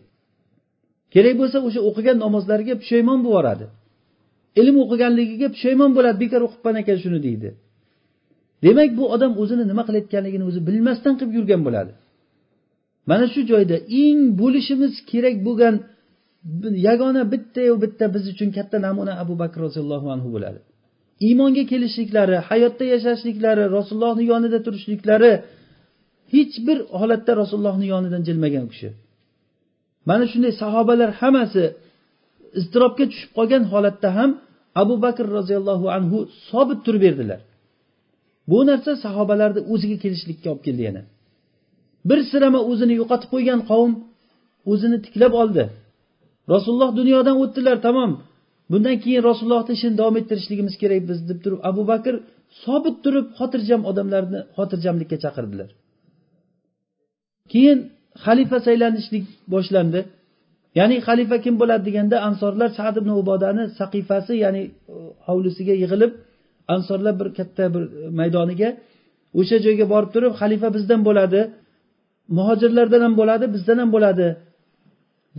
S1: Kerak bo'lsa o'sha o'qigan namozlariga pushaymon bo'lib yuboradi. Ilm o'qiganligiga pushaymon bo'ladi bekor o'qibman ekan shuni deydi. Demak bu odam o'zini nima qilayotganligini o'zi bilmasdan qilib yurgan bo'ladi. Mana shu joyda eng bo'lishimiz kerak bo'lgan yagona bittayu bitta biz uchun katta namuna abu bakr roziyallohu anhu bo'ladi. Iymonga kelishliklari hayotda yashashliklari rasulullohni yonida turishliklari hech bir holatda rasulullohni yonidan jilmagan u kishi. Mana shunday sahobalar hammasi iztirobga tushib qolgan holatda ham abu bakr roziyallohu anhu sobit turib berdilar. Bu narsa sahobalarni o'ziga kelishlikka olib keldi yana. Bir sirama o'zini yo'qotib qo'ygan qavm o'zini tiklab oldi. Rasululloh dunyodan o'tdilar tamom. Bundan keyin rasulullohni ishini davom ettirishligimiz kerak biz deb turib abu bakr sobit turib xotirjam odamlarni xotirjamlikka chaqirdilar. Keyin xalifa saylanishlik boshlandi. Ya'ni xalifa kim bo'ladi deganda ansorlar sad ibn ubodani saqifasi ya'ni e, hovlisiga yig'ilib ansorlar bir katta bir e, maydoniga o'sha joyga borib turib xalifa bizdan bo'ladi muhojirlardan ham bo'ladi bizdan ham bo'ladi.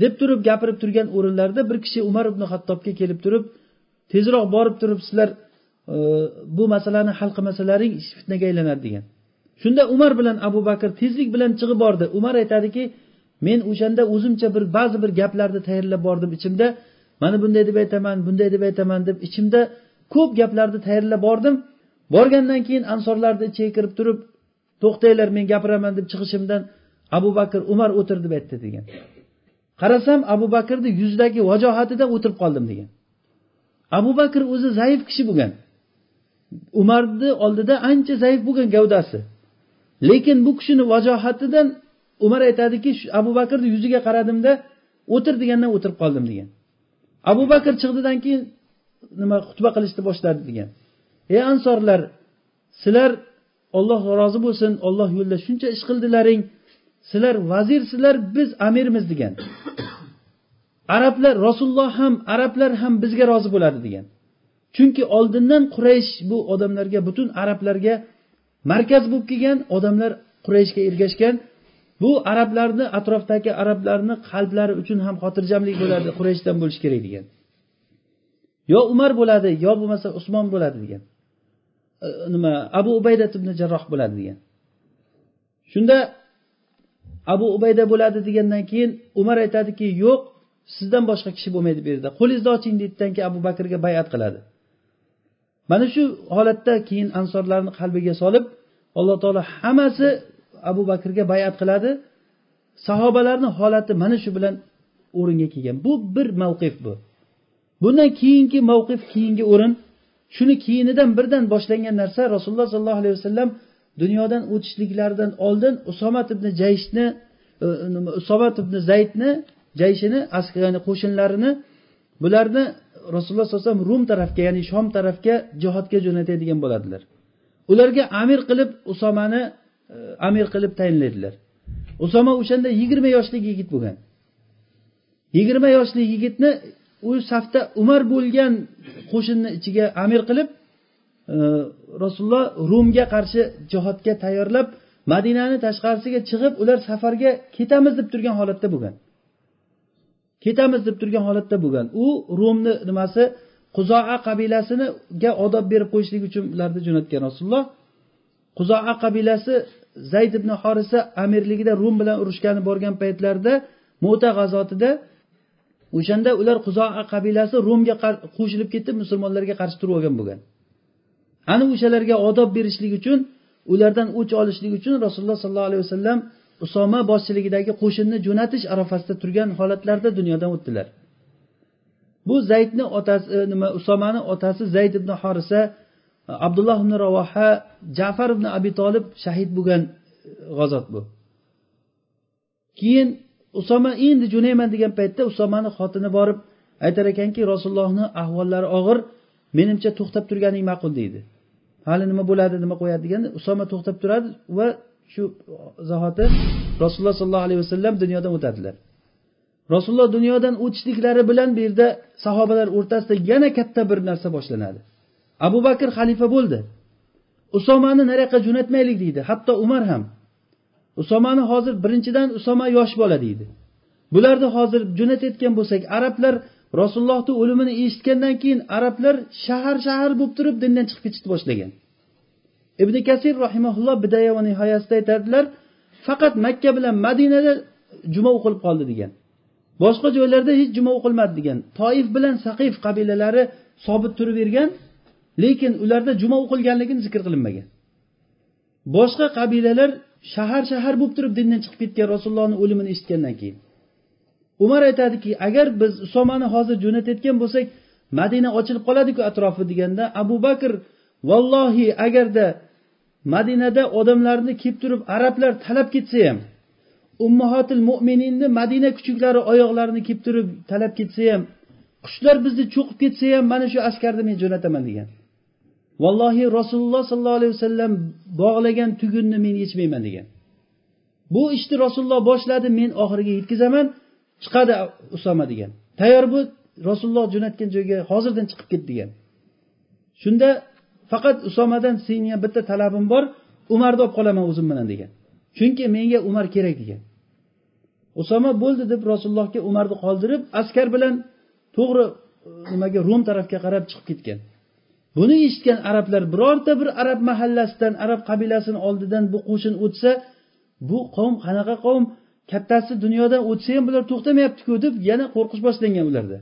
S1: Deb turib gapirib turgan o'rinlarida bir kishi umar ibn hattobga kelib turib tezroq borib turib sizlar e, bu masalani hal qilmasalaring fitnaga aylanadi degan. Shunda umar bilan abu bakr tezlik bilan chiqib bordi. Umar aytadiki men o'shanda o'zimcha bir ba'zi bir gaplarni tayyorlab bordim ichimda. Mana bunday deb aytaman bunday deb aytaman deb ichimda ko'p gaplarni tayyorlab bordim. Borgandan keyin ansorlarni ichiga kirib turib to'xtanglar men gapiraman deb chiqishimdan abu bakr umar o'tir deb aytdi degan. Qarasam abu bakrni yuzidagi vajohatida o'tirib qoldim degan. Abu bakr o'zi zaif kishi bo'lgan. Umarni oldida ancha zaif bo'lgan gavdasi. Lekin bu kishini vajohatidan umar aytadiki abu bakrni yuziga qaradimda o'tir degandan o'tirib qoldim degan. Abu bakr chiqdidan keyin nima xutba qilishni boshladi degan. Ey ansorlar sizlar olloh rozi bo'lsin olloh yo'lida shuncha ish qildilaring. Sizlar vazirsizlar biz amirmiz degan. Arablar rasululloh ham arablar ham bizga rozi bo'ladi degan. Chunki oldindan quraysh bu odamlarga butun arablarga markaz bo'lib kelgan odamlar qurayshga ergashgan. Bu arablarni atrofdagi arablarni qalblari uchun ham xotirjamlik bo'ladi qurayshdan bo'lishi kerak degan. Yo umar bo'ladi yo bo'lmasa usmon bo'ladi degan. Nima abu ubayda ibn jarroh bo'ladi degan. Shunda abu ubayda bo'ladi degandan keyin umar aytadiki yo'q sizdan boshqa kishi bo'lmaydi bu yerda. Qo'lingizni oching deydidan keyin abu bakrga bayat qiladi. Mana shu holatda keyin ansorlarni qalbiga solib alloh taolo hammasi abu bakrga bayat qiladi. Sahobalarni holati mana shu bilan o'ringa kelgan. Bu bir mavqif bu. Bundan keyingi mavqif keyingi o'rin. Shuni keyinidan birdan boshlangan narsa rasululloh sollallohu alayhi vasallam dunyodan o'tishliklaridan oldin usomat ibn jayshni e, usomat ibn zaydni jayshini ya'ni qo'shinlarini bularni rasululloh sallallohu alayhi vasallam rum tarafga ya'ni shom tarafga jihodga jo'natadigan bo'ladilar. Ularga amir qilib usomani e, amir qilib tayinlaydilar. Usoma o'shanda yigirma yoshlik yigit bo'lgan. Yigirma yoshli yigitni u safda umar bo'lgan qo'shinni ichiga amir qilib e, rasululloh rumga qarshi jihodga tayyorlab madinani tashqarisiga chiqib ular safarga ketamiz deb turgan holatda bo'lgan. Ketamiz deb turgan holatda bo'lgan. U rumni nimasi? Quzoa qabilasiniga odob berib qo'yishlik uchun ularni jo'natgan rasululloh. Quzoa qabilasi zayd ibn horisa amirligida rum bilan urushgani borgan paytlarida mo'ta g'azotida o'shanda ular quzoa qabilasi rumga qo'shilib ketib musulmonlarga qarshi turib olgan bo'lgan. Ana o'shalarga odob berishlik uchun ulardan o'ch olishlik uchun rasululloh sollallohu alayhi vasallam usoma boshchiligidagi qo'shinni jo'natish arafasida turgan holatlarda dunyodan o'tdilar. Bu zaydni otasi e, nima usomani otasi zayd ibn horisa abdulloh ibn ravoha jafar ibn abi tolib shahid bo'lgan e, g'azot bu. Keyin usoma endi jo'nayman degan paytda usomani xotini borib aytar ekanki rasulullohni ahvollari og'ir menimcha to'xtab turganing ma'qul deydi. Hali nima bo'ladi nima qo'yadi deganda usoma to'xtab turadi va shu zahoti rasululloh sollallohu alayhi vasallam dunyodan o'tadilar. Rasululloh dunyodan o'tishliklari bilan bu yerda sahobalar o'rtasida yana katta bir narsa boshlanadi. Abu bakr xalifa bo'ldi. Usomani nariyoqqa jo'natmaylik deydi hatto umar ham. Usomani hozir birinchidan usoma yosh bola deydi. Bularni hozir jo'natayotgan bo'lsak arablar rasulullohni o'limini eshitgandan keyin arablar shahar shahar bo'lib turib dindan chiqib ketishni boshlagan. Ibn kasir rahimaulloh bidaya va nihoyasida aytadilar faqat makka bilan madinada juma o'qilib qoldi degan. Boshqa joylarda hech juma o'qilmadi degan. Toif bilan saqif qabilalari sobit turavergan lekin ularda juma o'qilganligini zikr qilinmagan. Boshqa qabilalar shahar shahar bo'lib turib dindan chiqib ketgan rasulullohni o'limini eshitgandan keyin. Umar aytadiki agar biz usomani hozir jo'natayotgan bo'lsak madina ochilib qoladiku atrofi deganda abu bakr vallohi agarda madinada odamlarni kelib turib arablar talab ketsa ham ummahotil mo'mininni madina kuchuklari oyoqlarini kelib turib talab ketsa ham qushlar bizni cho'qib ketsa ham mana shu askarni men jo'nataman degan. Vallohi rasululloh sollallohu alayhi vasallam bog'lagan tugunni men yechmayman degan. Bu ishni rasululloh boshladi men oxiriga yetkazaman. Chiqadi usoma degan. Tayyor bo'l rasululloh jo'natgan joyga hozirdan chiqib ket degan. Shunda faqat usomadan senga bitta talabim bor umarni olib qolaman o'zim bilan degan. Chunki menga umar kerak degan. Usoma bo'ldi deb rasulullohga umarni qoldirib askar bilan to'g'ri e, nimaga rum tarafga qarab chiqib ketgan. Buni eshitgan arablar birorta bir arab mahallasidan arab qabilasini oldidan bu qo'shin o'tsa bu qavm qanaqa qavm? Kattasi dunyodan o'tsa ham bular to'xtamayaptiku deb yana qo'rqish boshlangan ularda.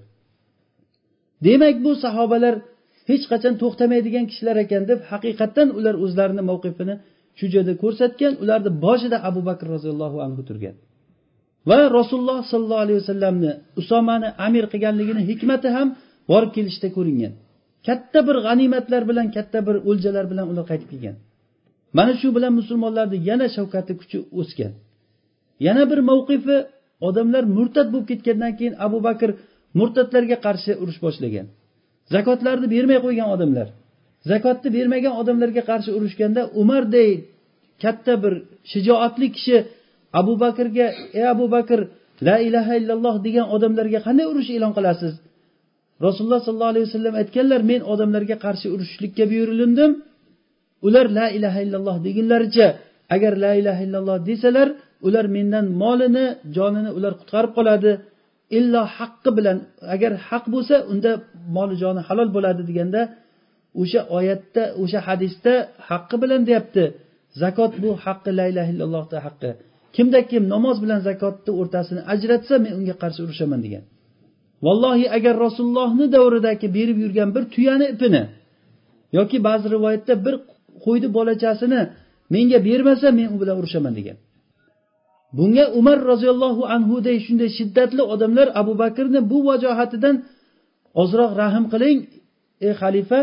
S1: Demak bu sahobalar hech qachon to'xtamaydigan kishilar ekan deb haqiqatdan ular o'zlarini mavqifini shu joyda ko'rsatgan ularni boshida abu bakr roziyallohu anhu turgan. Va rasululloh sollallohu alayhi vasallamni usomani amir qilganligini hikmati ham borib kelishda ko'ringan. Katta bir g'animatlar bilan katta bir o'ljalar bilan ular qaytib kelgan. Mana shu bilan musulmonlarni yana shavkati kuchi o'sgan. Yana bir mavqifi odamlar murtad bo'lib ketgandan keyin abu bakr murtadlarga qarshi urush boshlagan. Zakotlarni bermay qo'ygan odamlar. Zakotni bermagan odamlarga qarshi urushganda umarday katta bir shijoatli kishi abu bakrga ey abu bakr la ilaha illalloh degan odamlarga qanday urush e'lon qilasiz? Rasululloh sollallohu alayhi vasallam aytganlar men odamlarga qarshi urushishlikka buyurildim. Ular la ilaha illalloh degunlaricha agar la ilaha illalloh desalar ular mendan molini jonini ular qutqarib qoladi. Illo haqqi bilan agar haq bo'lsa unda moli joni halol bo'ladi deganda o'sha oyatda o'sha hadisda haqqi bilan deyapti. Zakot bu haqqi la ilaha illallohni haqqi. Kimda kim namoz bilan zakotni o'rtasini ajratsa men unga qarshi urushaman degan. Vallohi agar rasulullohni davridagi berib yurgan bir tuyani ipini yoki ba'zi rivoyatda bir qo'yni bolachasini menga bermasa men u bilan urushaman degan. Bunga umar roziyallohu anhuday shunday shiddatli odamlar abu bakrni bu vajohatidan ozroq rahm qiling ey xalifa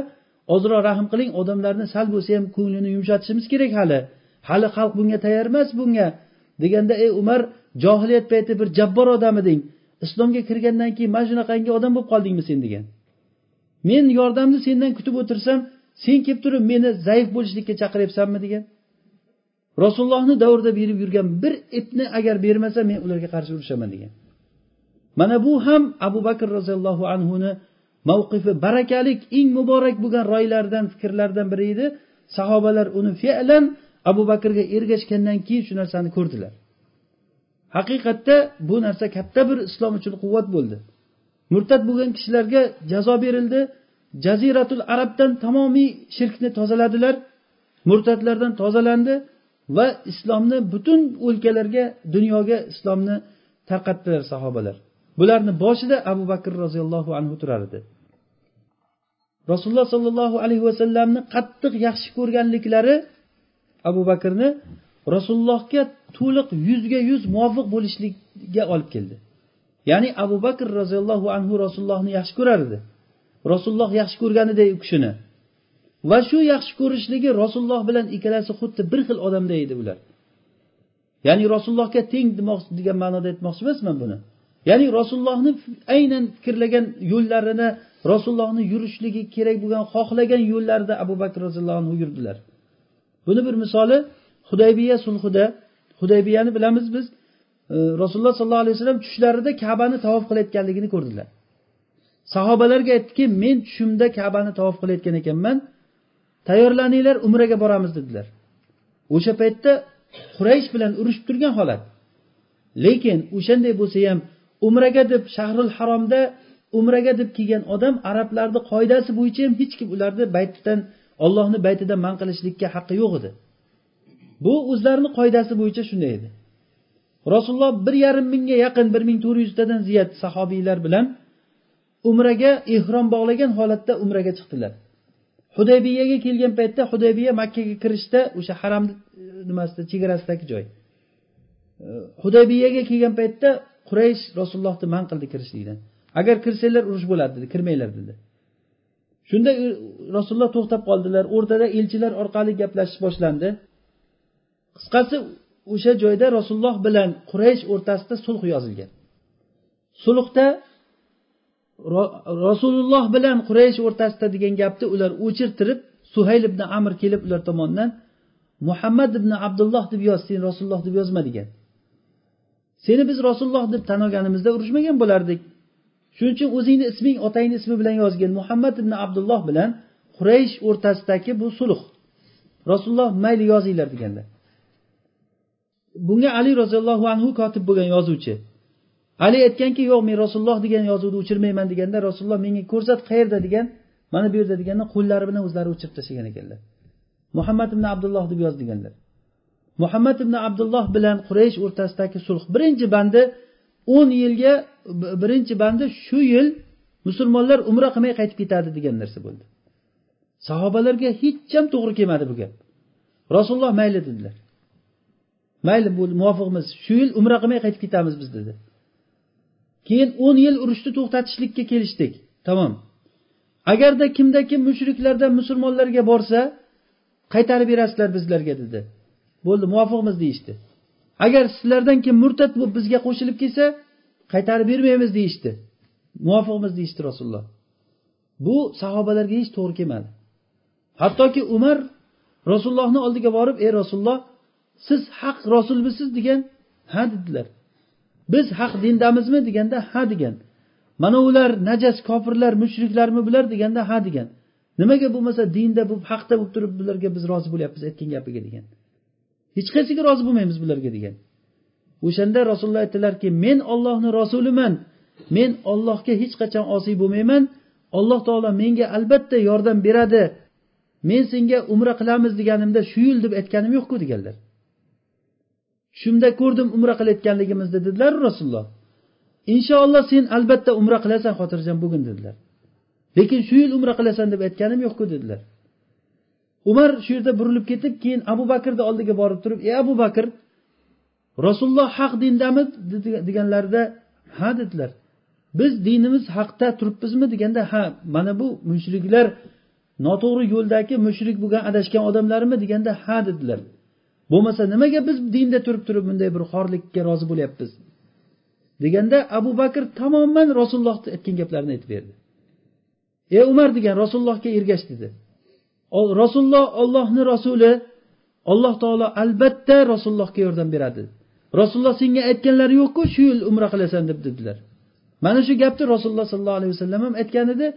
S1: ozroq rahm qiling odamlarni sal bo'lsa ham ko'nglini yumshatishimiz kerak hali. Hali xalq bunga tayyor emas bunga. Deganda ey umar johiliyat payti bir jabbor odam eding islomga kirgandan keyin mana shunaqangi odam bo'lib qoldingmi sen? degan. Men yordamni sendan kutib o'tirsam sen kelib turib meni zaif bo'lishlikka chaqiryapsanmi degan. Rasulullohni davrida berib yurgan bir ipni agar bermasa men ularga qarshi urushaman degan. Mana bu ham abu bakr roziyallohu anhuni mavqifi barakalik eng muborak bo'lgan roylaridan fikrlaridan biri edi. Sahobalar uni fe'lan abu bakrga ergashgandan keyin shu narsani ko'rdilar. Haqiqatda bu narsa katta bir islom uchun quvvat bo'ldi. Murtad bo'lgan kishilarga jazo berildi. Jaziratul arabdan tamomiy shirkni tozaladilar. Murtadlardan tozalandi. Va islomni butun o'lkalarga dunyoga islomni tarqatdilar sahobalar. Bularni boshida abu bakr roziyallohu anhu turar edi. Rasululloh sollallohu alayhi vasallamni qattiq yaxshi ko'rganliklari abu bakrni rasulullohga to'liq yuzga yuz muvofiq bo'lishlikka olib keldi. Ya'ni abu bakr roziyallohu anhu rasulullohni yaxshi ko'rar edi. Rasululloh yaxshi ko'rganiday u kishini va shu yaxshi ko'rishligi rasululloh bilan ikkalasi xuddi bir xil odamday edi ular. Ya'ni rasulullohga teng demoqchi degan ma'noda aytmoqchi emasman buni. Ya'ni rasulullohni aynan fikrlagan yo'llarini rasulullohni yurishligi kerak bo'lgan xohlagan yo'llarida abu bakr roziyallohu anhu yurdilar. Buni bir misoli hudaybiya sulhida hudaybiyani bilamiz biz. E, rasululloh sollallohu alayhi vasallam tushlarida kabani tavof qilayotganligini ko'rdilar. Sahobalarga aytdiki men tushimda kabani tavof qilayotgan ekanman. Tayyorlaninglar umraga boramiz dedilar. O'sha paytda quraysh bilan urushib turgan holat. Lekin o'shanday bo'lsa ham umraga deb shahrul haromda umraga deb kelgan odam arablarni qoidasi bo'yicha ham hech kim ularni baytdan ollohni baytidan man qilishlikka haqqi yo'q edi. Bu o'zlarini qoidasi bo'yicha shunday edi. Rasululloh bir yarim mingga yaqin bir ming to'rt yuztadan ziyod sahobiylar bilan umraga ehrom bog'lagan holatda umraga chiqdilar. Hudaybiyaga kelgan paytda hudaybiya makkaga kirishda o'sha haram e, nimasida chegarasidagi joy. E, hudaybiyaga kelgan paytda quraysh rasulullohni man qildi kirishlikdan. Agar kirsanglar urush bo'ladi dedi kirmanglar dedi. Shunda e, rasululloh to'xtab qoldilar. O'rtada elchilar orqali gaplashish boshlandi. Qisqasi o'sha joyda rasululloh bilan quraysh o'rtasida sulh yozilgan. Sulhda rasululloh bilan quraysh o'rtasida degan gapni ular o'chirtirib suhayl ibn amr kelib ular tomonidan muhammad ibn abdulloh deb yoz sen rasululloh deb yozma degan seni biz rasululloh deb tan olganimizda urushmagan bo'lardik. Shuning uchun o'zingni isming otangni ismi bilan yozgin. Muhammad ibn abdulloh bilan quraysh o'rtasidagi bu sulh. Rasululloh mayli yozinglar deganlar bunga ali roziyallohu anhu kotib bo'lgan yozuvchi. Ali aytganki yo'q men rasululloh degan yozuvni o'chirmayman deganda rasululloh menga ko'rsat qayerda? degan mana bu yerda deganda qo'llari bilan o'zlari o'chirib tashlagan ekanlar. Muhammad ibn abdulloh deb yoz deganlar. Muhammad ibn abdulloh bilan quraysh o'rtasidagi sulh. Birinchi bandi o'n yilga birinchi bandi shu yil musulmonlar umra qilmay qaytib ketadi degan narsa bo'ldi. Sahobalarga hech ham to'g'ri kelmadi bu gap. Rasululloh mayli dedilar. Mayli bu muvofiqmiz shu yil umra qilmay qaytib ketamiz biz dedi. Keyin o'n yil urushni to'xtatishlikka kelishdik. Tamom agarda kimda kim mushriklardan musulmonlarga borsa qaytarib berasizlar bizlarga dedi. Bo'ldi muvofiqmiz deyishdi. Agar sizlardan kim murtad bo'lib bizga qo'shilib kelsa qaytarib bermaymiz deyishdi. Muvofiqmiz deyishdi rasululloh. Bu sahobalarga hech to'g'ri kelmadi. Hattoki umar rasulullohni oldiga borib ey rasululloh siz haq rasulmisiz? degan ha dedilar. Biz haq dindamizmi deganda ha degan. Mana ular najas kofirlar mushriklarmi bular deganda ha degan. Nimaga bo'lmasa dinda bo'lib haqda bo'lib turib bularga biz rozi bo'lyapmiz aytgan gapiga degan. Hech qaysiga rozi bo'lmaymiz bularga degan. O'shanda rasululloh aytdilarki men ollohni rasuliman. Men ollohga hech qachon osiy bo'lmayman. Alloh taolo menga albatta yordam beradi. Men senga umra qilamiz deganimda shu yil deb aytganim yo'qku deganlar. Shunda ko'rdim umra qilayotganligimizni dedilar rasululloh. Inshaalloh sen albatta umra qilasan xotirjam bugun dedilar. Lekin shu yil umra qilasan deb aytganim yo'qku dedilar. Umar shu yerda burilib ketib keyin abu bakrni oldiga borib turib ey abu bakr rasululloh haq dindami deganlarida ha dedilar. Biz dinimiz haqda turibmizmi? deganda ha mana bu mushriklar noto'g'ri yo'ldagi mushrik bo'lgan adashgan odamlarmi? deganda ha dedilar. Bo'lmasa nimaga biz dinda turib turib bunday bir xorlikka rozi bo'lyapmiz? Deganda abu bakr tamoman rasulullohni aytgan gaplarini aytib berdi. Ey umar degan rasulullohga ergash dedi. Rasululloh ollohni rasuli alloh taolo albatta rasulullohga yordam beradi. Rasululloh senga aytganlari yo'qku shu yil umra qilasan deb dedilar. Mana shu gapni rasululloh sollallohu alayhi vasallam ham aytgan edi.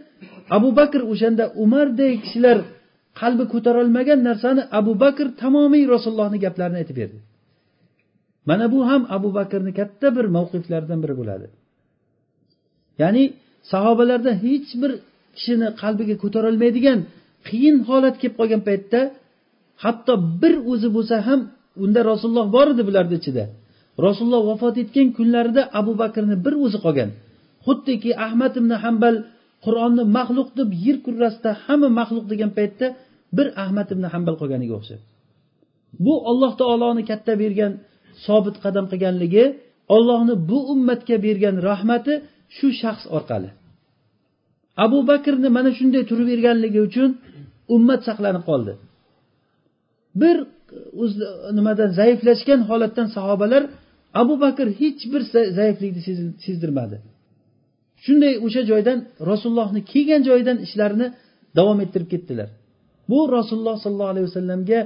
S1: Abu bakr o'shanda umardek kishilar qalbi ko'tarolmagan narsani abu bakr tamomiy rasulullohni gaplarini aytib berdi. Mana bu ham abu bakrni katta bir mavqiflaridan biri bo'ladi. Ya'ni sahobalarda hech bir kishini qalbiga ko'tarolmaydigan qiyin holat kelib qolgan paytda hatto bir o'zi bo'lsa ham unda rasululloh bor edi bularni ichida. Rasululloh vafot etgan kunlarida abu bakrni bir o'zi qolgan. Xuddiki ahmad ibn hambal qur'onni maxluq deb yer kurrasida hamma maxluq degan paytda bir ahmad ibn hambal qolganiga o'xshab bu alloh taoloni katta bergan sobit qadam qilganligi ollohni bu ummatga bergan rahmati shu shaxs orqali. Abu bakrni mana shunday turib berganligi uchun ummat saqlanib qoldi. Bir nimadan zaiflashgan holatdan sahobalar abu bakr hech bir zaiflikni sezdirmadi. Shunday o'sha joydan rasulullohni kelgan joyidan ishlarini davom ettirib ketdilar. Bu rasululloh sollallohu alayhi vasallamga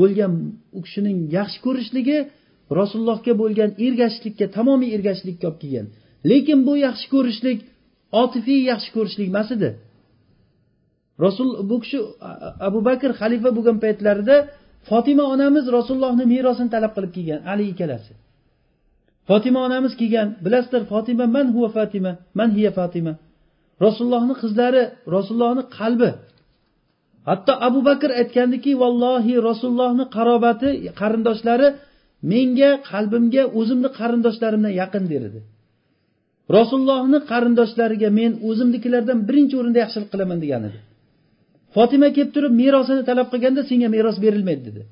S1: bo'lgan u kishining yaxshi ko'rishligi rasulullohga bo'lgan ergashishlikka tamomiy ergashishlikka olib kelgan. Lekin bu yaxshi ko'rishlik otifiy yaxshi ko'rishlik emas edi. Rasul bu kishi abu bakr xalifa bo'lgan paytlarida fotima onamiz rasulullohni merosini talab qilib kelgan ali ikkalasi. Fotima onamiz kelgan bilasizlar fotima man huva fatima? Man hiya fatima? Rasulullohni qizlari rasulullohni qalbi hatto abu bakr aytgandiki vallohi rasulullohni qarobati qarindoshlari menga qalbimga o'zimni qarindoshlarimdan yaqin derdi. Rasulullohni qarindoshlariga men o'zimnikilardan birinchi o'rinda yaxshilik qilaman degan edi fotima kelib turib merosini talab qilganda senga meros berilmaydi dedi.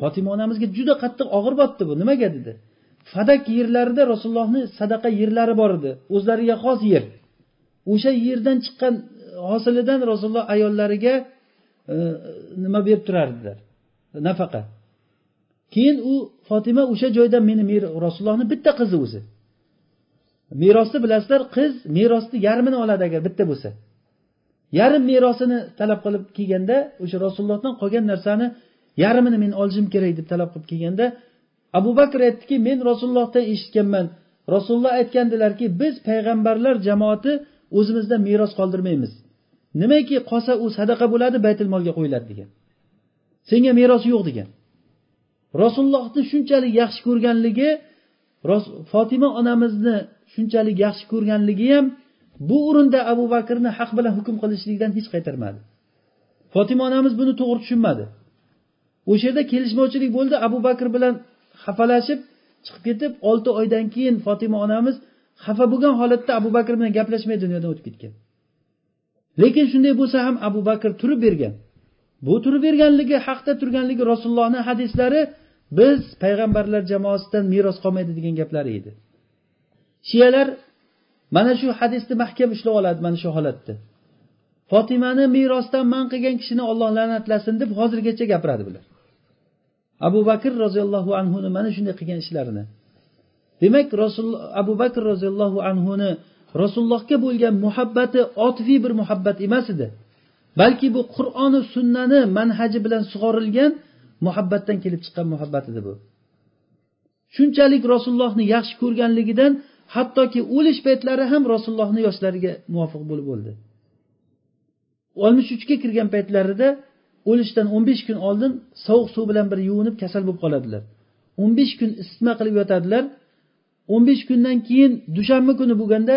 S1: Fotima onamizga juda qattiq og'ir botdi bu. Nimaga dedi. Fadak yerlarida rasulullohni sadaqa yerlari bor edi. O'zlariga xos yer. O'sha yerdan chiqqan hosilidan rasululloh ayollariga e, nima berib turardilar nafaqa. Keyin u fotima o'sha joydan meni rasulullohni bitta qizi o'zi. Merosni bilasizlar qiz merosni yarmini oladi agar bitta bo'lsa. Yarim merosini talab qilib kelganda o'sha rasulullohdan qolgan narsani yarmini men olishim kerak deb talab qilib kelganda abu bakr aytdiki men rasulullohdan eshitganman. Rasululloh aytgandilarki biz payg'ambarlar jamoati o'zimizdan meros qoldirmaymiz. Nimaki qolsa u sadaqa bo'ladi baytul molga qo'yiladi degan. Senga meros yo'q degan. Rasulullohni shunchalik yaxshi ko'rganligi fotima onamizni shunchalik yaxshi ko'rganligi ham bu o'rinda abu bakrni haq bilan hukm qilishlikdan hech qaytarmadi. Fotima onamiz buni to'g'ri tushunmadi. O'sha yerda kelishmovchilik bo'ldi abu bakr bilan xafalashib chiqib ketib olti oydan keyin fotima onamiz xafa bo'lgan holatda abu bakr bilan gaplashmay dunyodan o'tib ketgan. Lekin shunday bo'lsa ham abu bakr turib bergan. Bu turib berganligi haqda turganligi rasulullohni hadislari biz payg'ambarlar jamoasidan meros qolmaydi degan gaplari edi. Shiyalar mana shu hadisni mahkam ushlab oladi mana shu holatda. Fotimani merosdan man qilgan kishini olloh la'natlasin deb hozirgacha gapiradi bular. Abu bakr roziyallohu anhuni mana shunday qilgan ishlarini. Demak rasul abu bakr roziyallohu anhuni rasulullohga bo'lgan muhabbati otifiy bir muhabbat emas edi. Balki bu qur'oni sunnani manhaji bilan sug'orilgan muhabbatdan kelib chiqqan muhabbat edi bu. Shunchalik rasulullohni yaxshi ko'rganligidan hattoki o'lish paytlari ham rasulullohni yoshlariga muvofiq bo'lib o'ldi oltmish uchga kirgan paytlarida o'lishdan o'n besh kun oldin sovuq suv bilan bir yuvinib kasal bo'lib qoladilar. o'n besh kun isitma qilib yotadilar. o'n besh kundan keyin dushanba kuni bo'lganda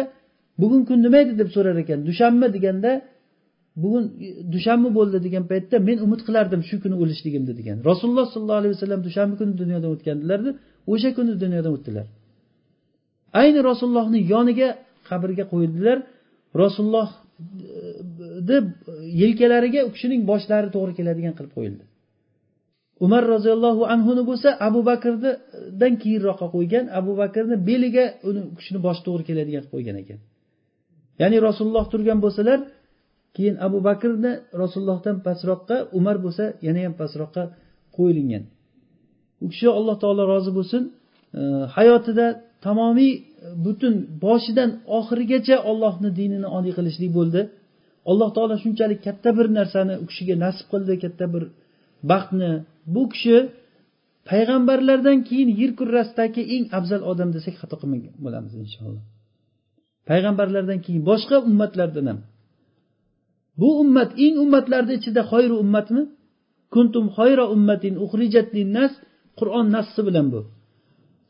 S1: bugun kun nima edi deb so'rar ekan? Dushanba deganda bugun dushanba bo'ldi degan paytda men umid qilardim shu kuni o'lishligimni degan. Rasululloh sollallohu alayhi vasallam dushanba kuni dunyodan o'tgandilarda o'sha kuni dunyodan o'tdilar. Ayni rasulullohni yoniga qabrga qo'yildilar. Rasulullohni e, deb yelkalariga u kishining boshlari to'g'ri keladigan qilib qo'yildi. Umar roziyallohu anhuni bo'lsa abu bakrdan keyinroqqa qo'ygan abu bakrni beliga uni u kishini boshi to'g'ri keladigan qilib qo'ygan ekan. Ya'ni rasululloh turgan bo'lsalar keyin abu bakrni rasulullohdan pastroqqa umar bo'lsa yana ham pastroqqa qo'yilgan u kishi alloh taolo rozi bo'lsin e, hayotida tamomiy e, butun boshidan oxirigacha ollohni dinini oliy qilishlik bo'ldi. Alloh taolo shunchalik katta bir narsani u kishiga nasib qildi katta bir baxtni. Bu kishi payg'ambarlardan keyin yer kurrasidagi eng afzal odam desak xato qilmagan bo'lamiz inshaalloh. Payg'ambarlardan keyin boshqa ummatlardan ham. Bu ummat eng ummatlarni ichida xoyru ummatmi? Kuntum xoyra ummatin uxrijat linnas qur'on nassi bilan bu.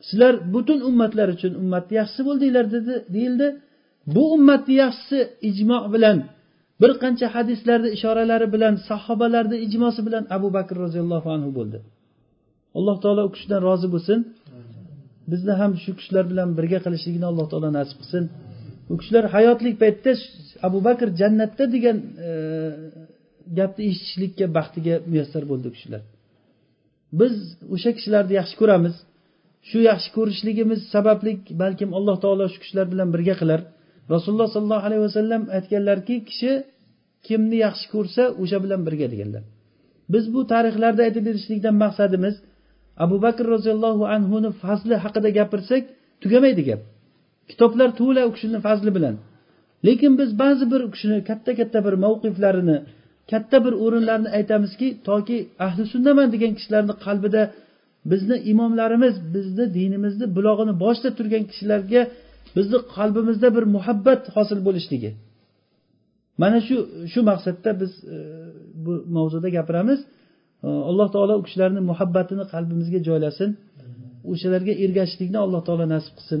S1: Sizlar butun ummatlar uchun ummatni yaxshisi bo'ldinglar dedi deyildi. Bu ummatni yaxshisi ijmo bilan bir qancha hadislarni ishoralari bilan sahobalarni ijmosi bilan abu bakr roziyallohu anhu bo'ldi. Alloh taolo u kishidan rozi bo'lsin. Bizni ham shu kishilar bilan birga qilishligini alloh taolo nasib qilsin. U kishilar hayotlik paytda abu bakr jannatda degan e, gapni eshitishlikka baxtiga muyassar bo'ldi u kishilar. Biz o'sha kishilarni yaxshi ko'ramiz. Shu yaxshi ko'rishligimiz sababli balkim alloh taolo shu kishilar bilan birga qilar. Rasululloh sollallohu alayhi vasallam aytganlarki kishi kimni yaxshi ko'rsa o'sha bilan birga deganlar. Biz bu tarixlarda aytib berishlikdan maqsadimiz abu bakr roziyallohu anhuni fazli haqida gapirsak tugamaydi gap. Kitoblar to'la u kishini fazli bilan. Lekin biz ba'zi bir u kishini katta katta bir mavqiflarini katta bir o'rinlarni aytamizki toki ahli sunnaman degan kishilarni qalbida bizni imomlarimiz bizni dinimizni bulog'ini boshida turgan kishilarga bizni qalbimizda bir muhabbat hosil bo'lishligi. Mana shu shu maqsadda biz e, bu mavzuda gapiramiz. E, alloh taolo u kishilarni muhabbatini qalbimizga joylasin. O'shalarga ergashishlikni alloh taolo nasib qilsin.